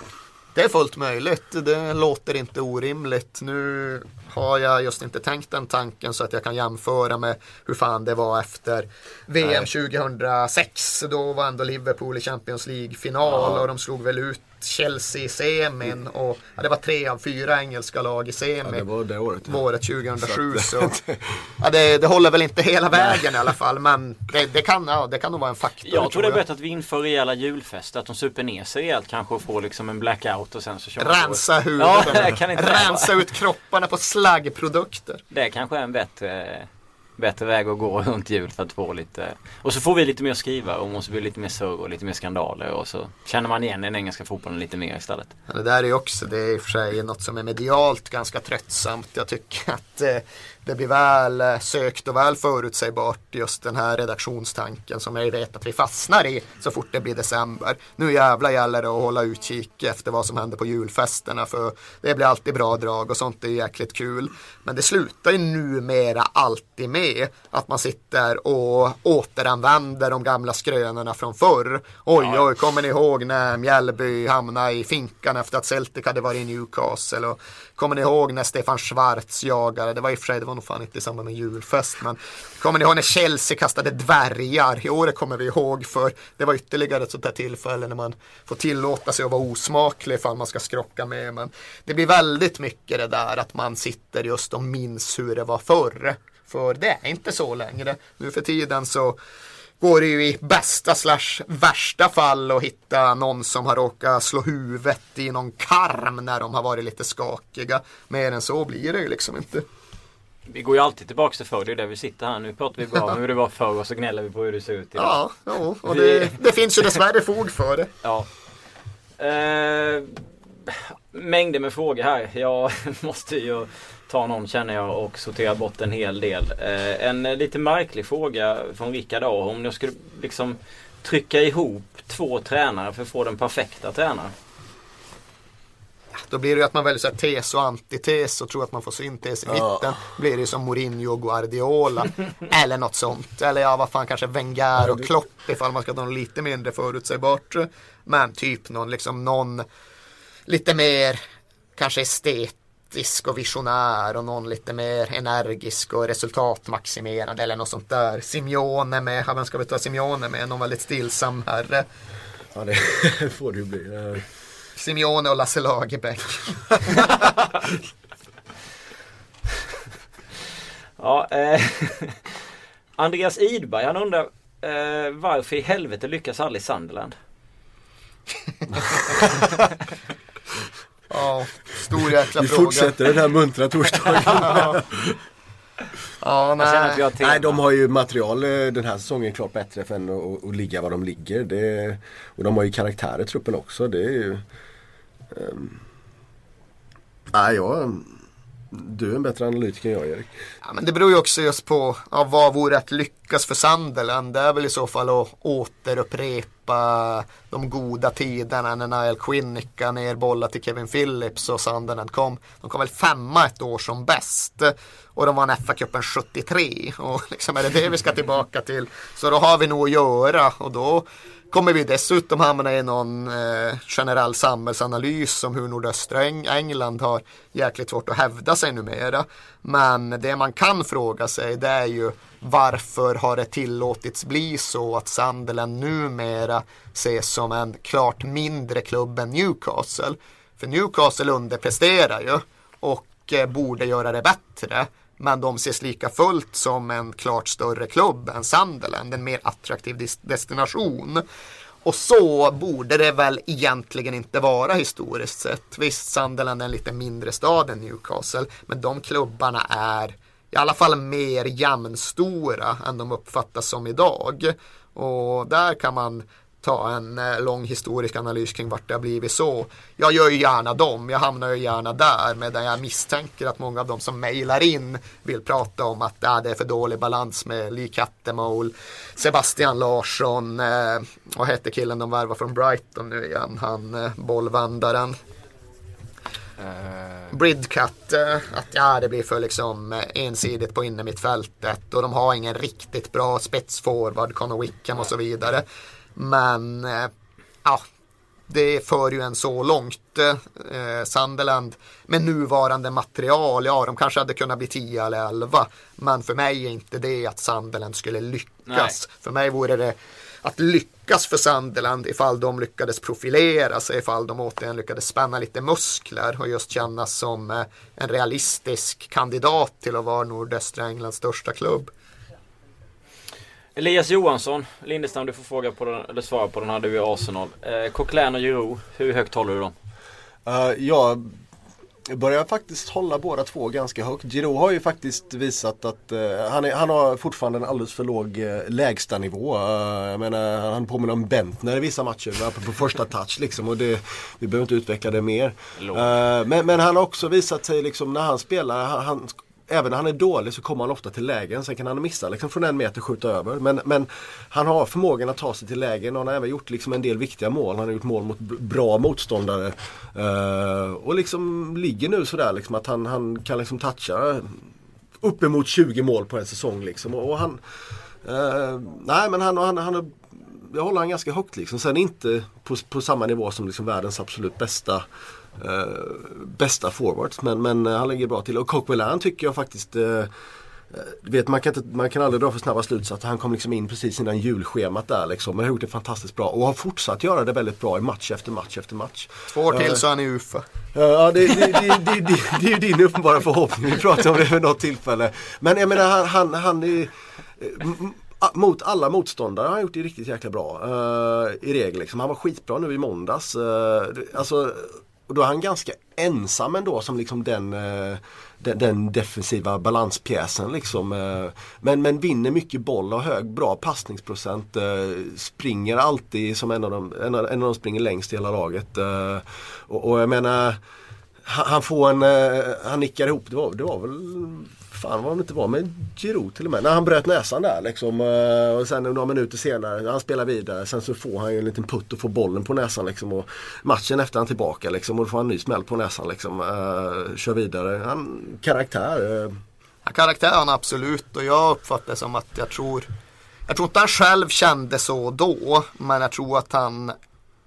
Det är fullt möjligt. Det låter inte orimligt. Nu har jag just inte tänkt den tanken så att jag kan jämföra med hur fan det var efter VM 2006. Då var ändå Liverpool i Champions League-final ja. och de slog väl ut Chelsea i semin och ja, det var tre av fyra engelska lag i semi. Ja, det var det året. Ja. Året 2007. Så, [LAUGHS] ja, det, det håller väl inte hela vägen i alla fall men det, det, kan, ja, det kan nog vara en faktor. Jag tror det är bättre att vi inför rejäla julfester. Att de super ner sig rejält kanske och får liksom en blackout och sen så kör Rensa huvudet. Ja, [LAUGHS] Rensa ut kropparna på slaggprodukter. Det kanske är en bättre bättre väg att gå [LAUGHS] runt jul för att få lite Och så får vi lite mer att skriva och måste bli lite mer surr och lite mer skandaler och så känner man igen den engelska fotbollen lite mer istället. Ja, det där är ju också, det är i och för sig något som är medialt ganska tröttsamt. Jag tycker att eh, det blir väl eh, sökt och väl förutsägbart just den här redaktionstanken som jag vet att vi fastnar i så fort det blir december. Nu jävla gäller det att hålla utkik efter vad som händer på julfesterna för det blir alltid bra drag och sånt är jäkligt kul. Men det slutar ju numera alltid med att man sitter och återanvänder de gamla skrönorna från förr. Oj, oj, kommer ni ihåg när Mjällby hamnade i finkan efter att Celtic hade varit i Newcastle? Och kommer ni ihåg när Stefan Schwarz jagade? Det var i och för sig, det var nog fan inte i samband med julfest, men kommer ni ihåg när Chelsea kastade dvärgar? I år kommer vi ihåg, för det var ytterligare ett sånt där tillfälle när man får tillåta sig att vara osmaklig ifall man ska skrocka med. Men det blir väldigt mycket det där att man sitter just och minns hur det var förr. För det är inte så längre. Nu för tiden så går det ju i bästa slash värsta fall att hitta någon som har råkat slå huvudet i någon karm när de har varit lite skakiga. Mer än så blir det ju liksom inte. Vi går ju alltid tillbaka till förr, det är där vi sitter här. Nu pratar vi bara om hur det var förr och så gnäller vi på hur det ser ut idag. Ja, ja och det, det finns ju dessvärre fog för det. Ja. Eh, mängder med frågor här. Jag [LAUGHS] måste ju ta någon känner jag och sortera bort en hel del. Eh, en lite märklig fråga från Rickard A. Om jag skulle liksom trycka ihop två tränare för att få den perfekta tränaren. Då blir det ju att man väljer så här tes och antites och tror att man får syntes i mitten. Ja. blir det ju som Mourinho och Guardiola. [LAUGHS] eller något sånt. Eller ja, vad fan kanske Wenger och Klopp ifall man ska ta något lite mindre förutsägbart. Men typ någon, liksom någon lite mer kanske estet taktisk och visionär och någon lite mer energisk och resultatmaximerande eller något sånt där. Simeone med, vem ska vi ta Simeone med? Någon väldigt stillsam herre. Ja det [LAUGHS] får det ju bli. Simeone och Lasse Lagerbäck. [LAUGHS] ja, eh, [LAUGHS] Andreas Idberg han undrar eh, varför i helvete lyckas aldrig Sunderland? Ja, stor jäkla Vi fråga. Vi fortsätter den här muntra torsdagen. [LAUGHS] ja. nej. nej, de har ju material eh, den här säsongen klart bättre för att, att ligga var de ligger. Det, och de har ju karaktär i truppen också. Det är ju... Um, nej, jag... Du är en bättre analytiker än jag Erik. Ja, men det beror ju också just på ja, vad vore att lyckas för Sunderland. Det är väl i så fall att återupprepa de goda tiderna när Niall Quinn nickade ner bollar till Kevin Phillips och Sunderland kom. De kom väl femma ett år som bäst. Och de vann FA-cupen 73. Och liksom är det det vi ska tillbaka till. Så då har vi nog att göra. Och då kommer vi dessutom hamna i någon eh, generell samhällsanalys om hur nordöstra Eng England har jäkligt svårt att hävda sig numera. Men det man kan fråga sig det är ju varför har det tillåtits bli så att Sunderland numera ses som en klart mindre klubb än Newcastle? För Newcastle underpresterar ju och eh, borde göra det bättre. Men de ses lika fullt som en klart större klubb än Sunderland, en mer attraktiv destination. Och så borde det väl egentligen inte vara historiskt sett. Visst, Sunderland är en lite mindre stad än Newcastle, men de klubbarna är i alla fall mer jämnstora än de uppfattas som idag. Och där kan man ta en eh, lång historisk analys kring vart det har blivit så. Jag gör ju gärna dem, jag hamnar ju gärna där medan jag misstänker att många av de som mejlar in vill prata om att äh, det är för dålig balans med Lee Kattemål, Sebastian Larsson, eh, vad hette killen de värvar från Brighton nu igen, han eh, bollvändaren. Uh... Bridcut, eh, att ja, det blir för liksom eh, ensidigt på innermittfältet och de har ingen riktigt bra spetsforward, Conor Wickham och så vidare. Men eh, ja, det för ju en så långt. Eh, Sunderland med nuvarande material, ja de kanske hade kunnat bli 10 eller 11. Men för mig är inte det att Sunderland skulle lyckas. Nej. För mig vore det att lyckas för Sunderland ifall de lyckades profilera sig, ifall de återigen lyckades spänna lite muskler och just kännas som eh, en realistisk kandidat till att vara nordöstra Englands största klubb. Elias Johansson, Lindestam du får fråga på den, eller svara på den här, du är Arsenal. Eh, Coquelin och Giroud, hur högt håller du dem? Uh, jag börjar faktiskt hålla båda två ganska högt. Giroud har ju faktiskt visat att uh, han, är, han har fortfarande en alldeles för låg uh, lägstanivå. Uh, jag menar, han påminner om Bentner i vissa matcher på, på första touch liksom. Och det, vi behöver inte utveckla det mer. Uh, men, men, han har också visat sig liksom när han spelar, han, han även när han är dålig så kommer han ofta till lägen. Sen kan han missa liksom från en meter skjuta över. Men, men han har förmågan att ta sig till lägen och han har även gjort liksom en del viktiga mål. Han har gjort mål mot bra motståndare. Uh, och liksom ligger nu sådär liksom att han, han kan liksom toucha uppemot 20 mål på en säsong. Liksom. Och, och han, uh, nej men han, han, han, jag håller han ganska högt liksom. Sen inte på, på samma nivå som liksom världens absolut bästa bästa forwards. Men, men eh, han ligger bra till. Och Coquelin tycker jag faktiskt eh, eh, vet, man, kan inte, man kan aldrig dra för snabba slutsatser. Han kom liksom in precis innan julschemat där liksom. Men har gjort det fantastiskt bra och har fortsatt göra det väldigt bra i match efter match efter match. Två år till uh, så är han i UFA. Ja, det, det, det, det, är ju din uppenbara förhoppning. Vi pratade om det vid något tillfälle. Men jag menar han, han, han är mot alla motståndare har han gjort det riktigt jäkla bra. Uh, I regel liksom. Han var skitbra nu i måndags. Uh, alltså och då är han ganska ensam ändå som liksom den, eh, den, den, defensiva balanspjäsen. Liksom. Eh. Men, men vinner mycket boll och hög, bra passningsprocent. Eh, springer alltid som en av de en av, en av de springer längst i hela laget. Och, och jag menar han får en, han nickar ihop, det var, det var väl fan vad det inte var med Giroud till och med. När han bröt näsan där liksom. Eh, och sen några minuter senare, han spelar vidare. Sen så får han ju en liten putt och får bollen på näsan liksom. Och matchen efter han tillbaka liksom. Och då får han en ny smäll på näsan liksom. Uh, kör vidare. Han, karaktär. Uh. Ja, karaktär han absolut. Och jag uppfattar det som att jag tror jag tror inte han själv kände så då. Men jag tror att han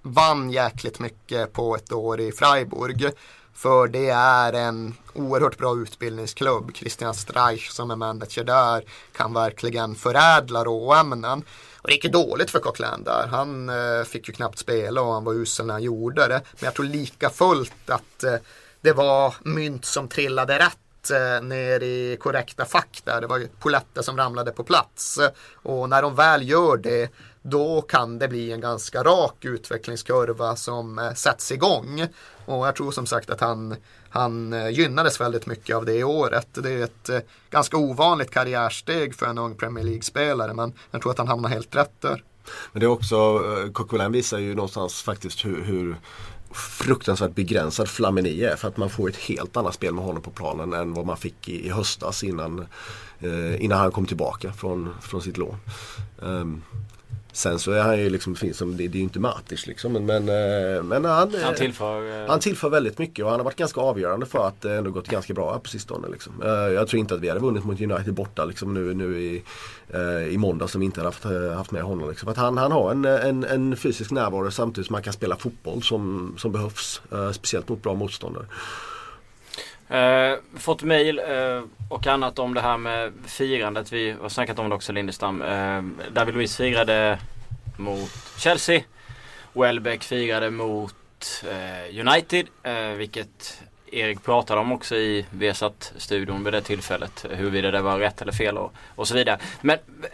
vann jäkligt mycket på ett år i Freiburg. För det är en oerhört bra utbildningsklubb. Christian Streich som är manager där kan verkligen förädla råämnen. Och det gick dåligt för Coquelin där. Han eh, fick ju knappt spela och han var usel när han gjorde det. Men jag tror lika fullt att eh, det var mynt som trillade rätt eh, ner i korrekta fack där. Det var ju poletter som ramlade på plats. Och när de väl gör det då kan det bli en ganska rak utvecklingskurva som eh, sätts igång. Och jag tror som sagt att han, han eh, gynnades väldigt mycket av det i året. Det är ett eh, ganska ovanligt karriärsteg för en ung Premier League-spelare men jag tror att han hamnar helt rätt där. Men det är också, Coquelin visar ju någonstans faktiskt hur, hur fruktansvärt begränsad Flamini är. För att man får ett helt annat spel med honom på planen än vad man fick i, i höstas innan, eh, innan han kom tillbaka från, från sitt lån. Um, Sen så är han ju liksom, finns som, det, är ju inte Matic liksom. Men, men, eh, men han, han, eh, tillför, eh, han tillför väldigt mycket och han har varit ganska avgörande för att det ändå gått ganska bra på sistone. Liksom. Jag tror inte att vi hade vunnit mot United borta liksom, nu, nu i, i måndag som vi inte hade haft, haft med honom. Liksom. Att han, han har en, en, en fysisk närvaro samtidigt som han kan spela fotboll som, som behövs. Speciellt mot bra motståndare. Eh, fått mail eh, och annat om det här med firandet. Vi har snackat om det också Lindestam. Eh, David Luiz firade mot Chelsea. Welbeck firade mot eh, United. Eh, vilket Erik pratade om också i Vesat-studion vid det tillfället. Huruvida det var rätt eller fel och, och så vidare. Men eh,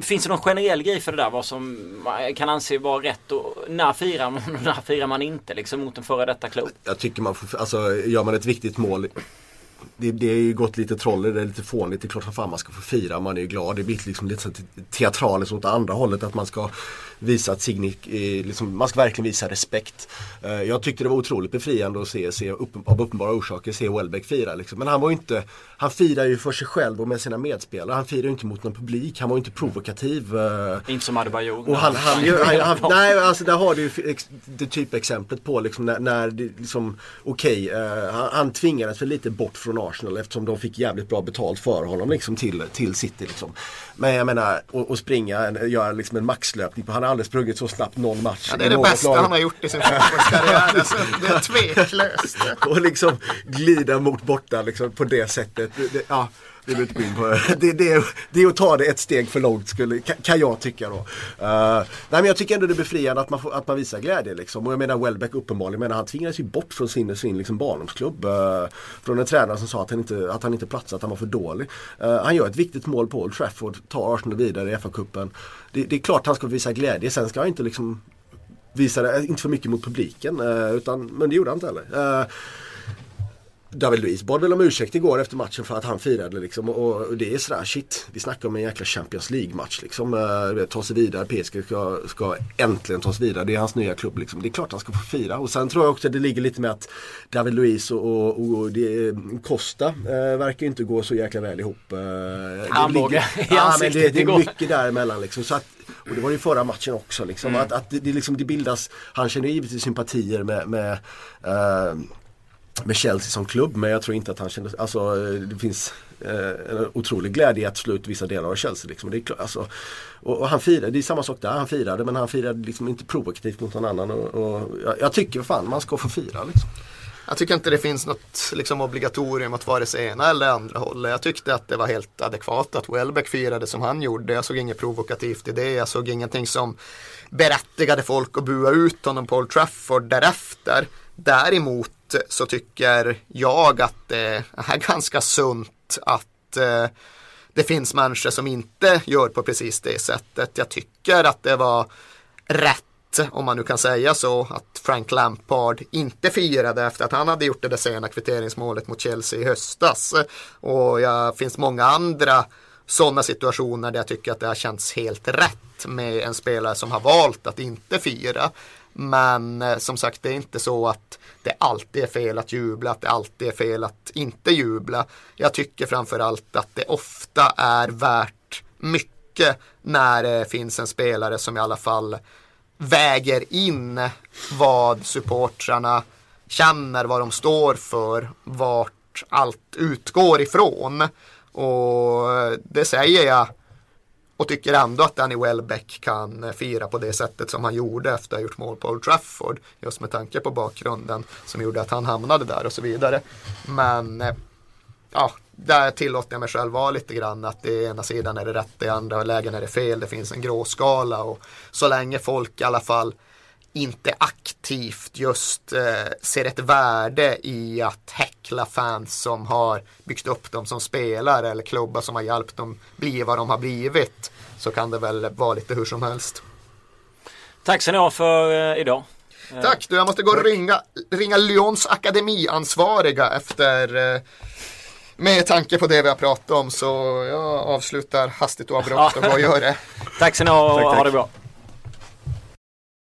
Finns det någon generell grej för det där? Vad som man kan anse vara rätt och när firar man och [LAUGHS] när firar man inte liksom mot en före detta klubb? Jag tycker man får, alltså gör man ett viktigt mål det, det är ju gått lite troll det är lite fånigt. Det är klart som fan man ska få fira. Man är ju glad. Det blir liksom lite så teatraliskt åt andra hållet. Att man ska visa att Signy, liksom, man ska verkligen visa respekt. Uh, jag tyckte det var otroligt befriande att se, se upp, av uppenbara orsaker, se Welbeck fira. Liksom. Men han var ju inte, han firar ju för sig själv och med sina medspelare. Han firar ju inte mot någon publik. Han var ju inte provokativ. Uh, inte som Adebayor. Och han, han, han, han, [LAUGHS] nej, alltså där har du ju det typexemplet på liksom när, när det liksom, okej, okay, eh, han, han tvingades väl lite bort från Arsenal eftersom de fick jävligt bra betalt för honom liksom till, till City. Liksom. Men jag menar, att springa, göra liksom en maxlöpning. Han har aldrig sprungit så snabbt någon match. Ja, det är det bästa lag. han har gjort i sin fotbollskarriär. alltså, det är tveklöst. [LAUGHS] och liksom glida mot borta liksom, på det sättet. Det, ja. Det, är inte på. [LAUGHS] Det, det, det är att ta det ett steg för långt skulle, kan jag tycka då. Uh, nej men jag tycker ändå det är befriande att man, får, att man visar glädje liksom. Och jag menar Welbeck uppenbarligen, menar, han tvingades ju bort från sin, sin liksom barndomsklubb. Uh, från en tränare som sa att han inte, att han inte platsade, att han var för dålig. Uh, han gör ett viktigt mål på Old Trafford, tar Arsenal vidare i FA-cupen. Det, det, är klart han ska visa glädje, sen ska han inte liksom visa det, inte för mycket mot publiken. utan, men det gjorde han inte heller. David Luiz bad väl om ursäkt igår efter matchen för att han firade liksom och, det är sådär shit. Vi snackar om en jäkla Champions League-match liksom. Uh, ta sig vidare, PSG ska, ska äntligen ta sig vidare. Det är hans nya klubb liksom. Det är klart han ska få fira. Och sen tror jag också att det ligger lite med att David Luiz och, och, och det, Costa uh, verkar inte gå så jäkla väl ihop. Uh, Armbåge i ansiktet det, det är mycket däremellan liksom. Så att, och det var ju förra matchen också liksom. Mm. Att, att det, det, liksom, det bildas, han känner givetvis sympatier med, med uh, med Chelsea som klubb men jag tror inte att han kände, alltså eh, det finns eh, en otrolig glädje i att slå ut vissa delar av Chelsea. Liksom. Det är alltså, och, och, han firade, det är samma sak där, han firade men han firade liksom inte provokativt mot någon annan. Och, och jag, jag, tycker fan man ska få fira liksom. Jag tycker inte det finns något liksom, obligatorium att vare sig ena eller andra hållet. Jag tyckte att det var helt adekvat att Welbeck firade som han gjorde. Jag såg inget provokativt i det. Jag såg ingenting som berättigade folk att bua ut honom på Old Trafford därefter. Däremot så tycker jag att det är ganska sunt att eh, det finns människor som inte gör på precis det sättet. Jag tycker att det var rätt om man nu kan säga så, att Frank Lampard inte firade efter att han hade gjort det där sena kvitteringsmålet mot Chelsea i höstas. Och det finns många andra sådana situationer där jag tycker att det har känts helt rätt med en spelare som har valt att inte fira. Men eh, som sagt, det är inte så att det alltid är fel att jubla, att det alltid är fel att inte jubla. Jag tycker framförallt att det ofta är värt mycket när det finns en spelare som i alla fall väger in vad supportrarna känner, vad de står för, vart allt utgår ifrån. Och eh, det säger jag och tycker ändå att Danny Welbeck kan eh, fira på det sättet som han gjorde efter att ha gjort mål på Old Trafford. Just med tanke på bakgrunden som gjorde att han hamnade där och så vidare. Men eh, ja, där tillåter jag mig själv vara lite grann att i ena sidan är det rätt, i andra lägen är det fel. Det finns en gråskala och så länge folk i alla fall inte aktivt just eh, ser ett värde i att häckla fans som har byggt upp dem som spelare eller klubbar som har hjälpt dem bli vad de har blivit så kan det väl vara lite hur som helst. Tack så ni ha för eh, idag. Tack, du jag måste gå och ringa, ringa Lyons akademiansvariga efter eh, med tanke på det vi har pratat om så jag avslutar hastigt och abrupt och går och gör det. [LAUGHS] tack så ni ha och ha det bra.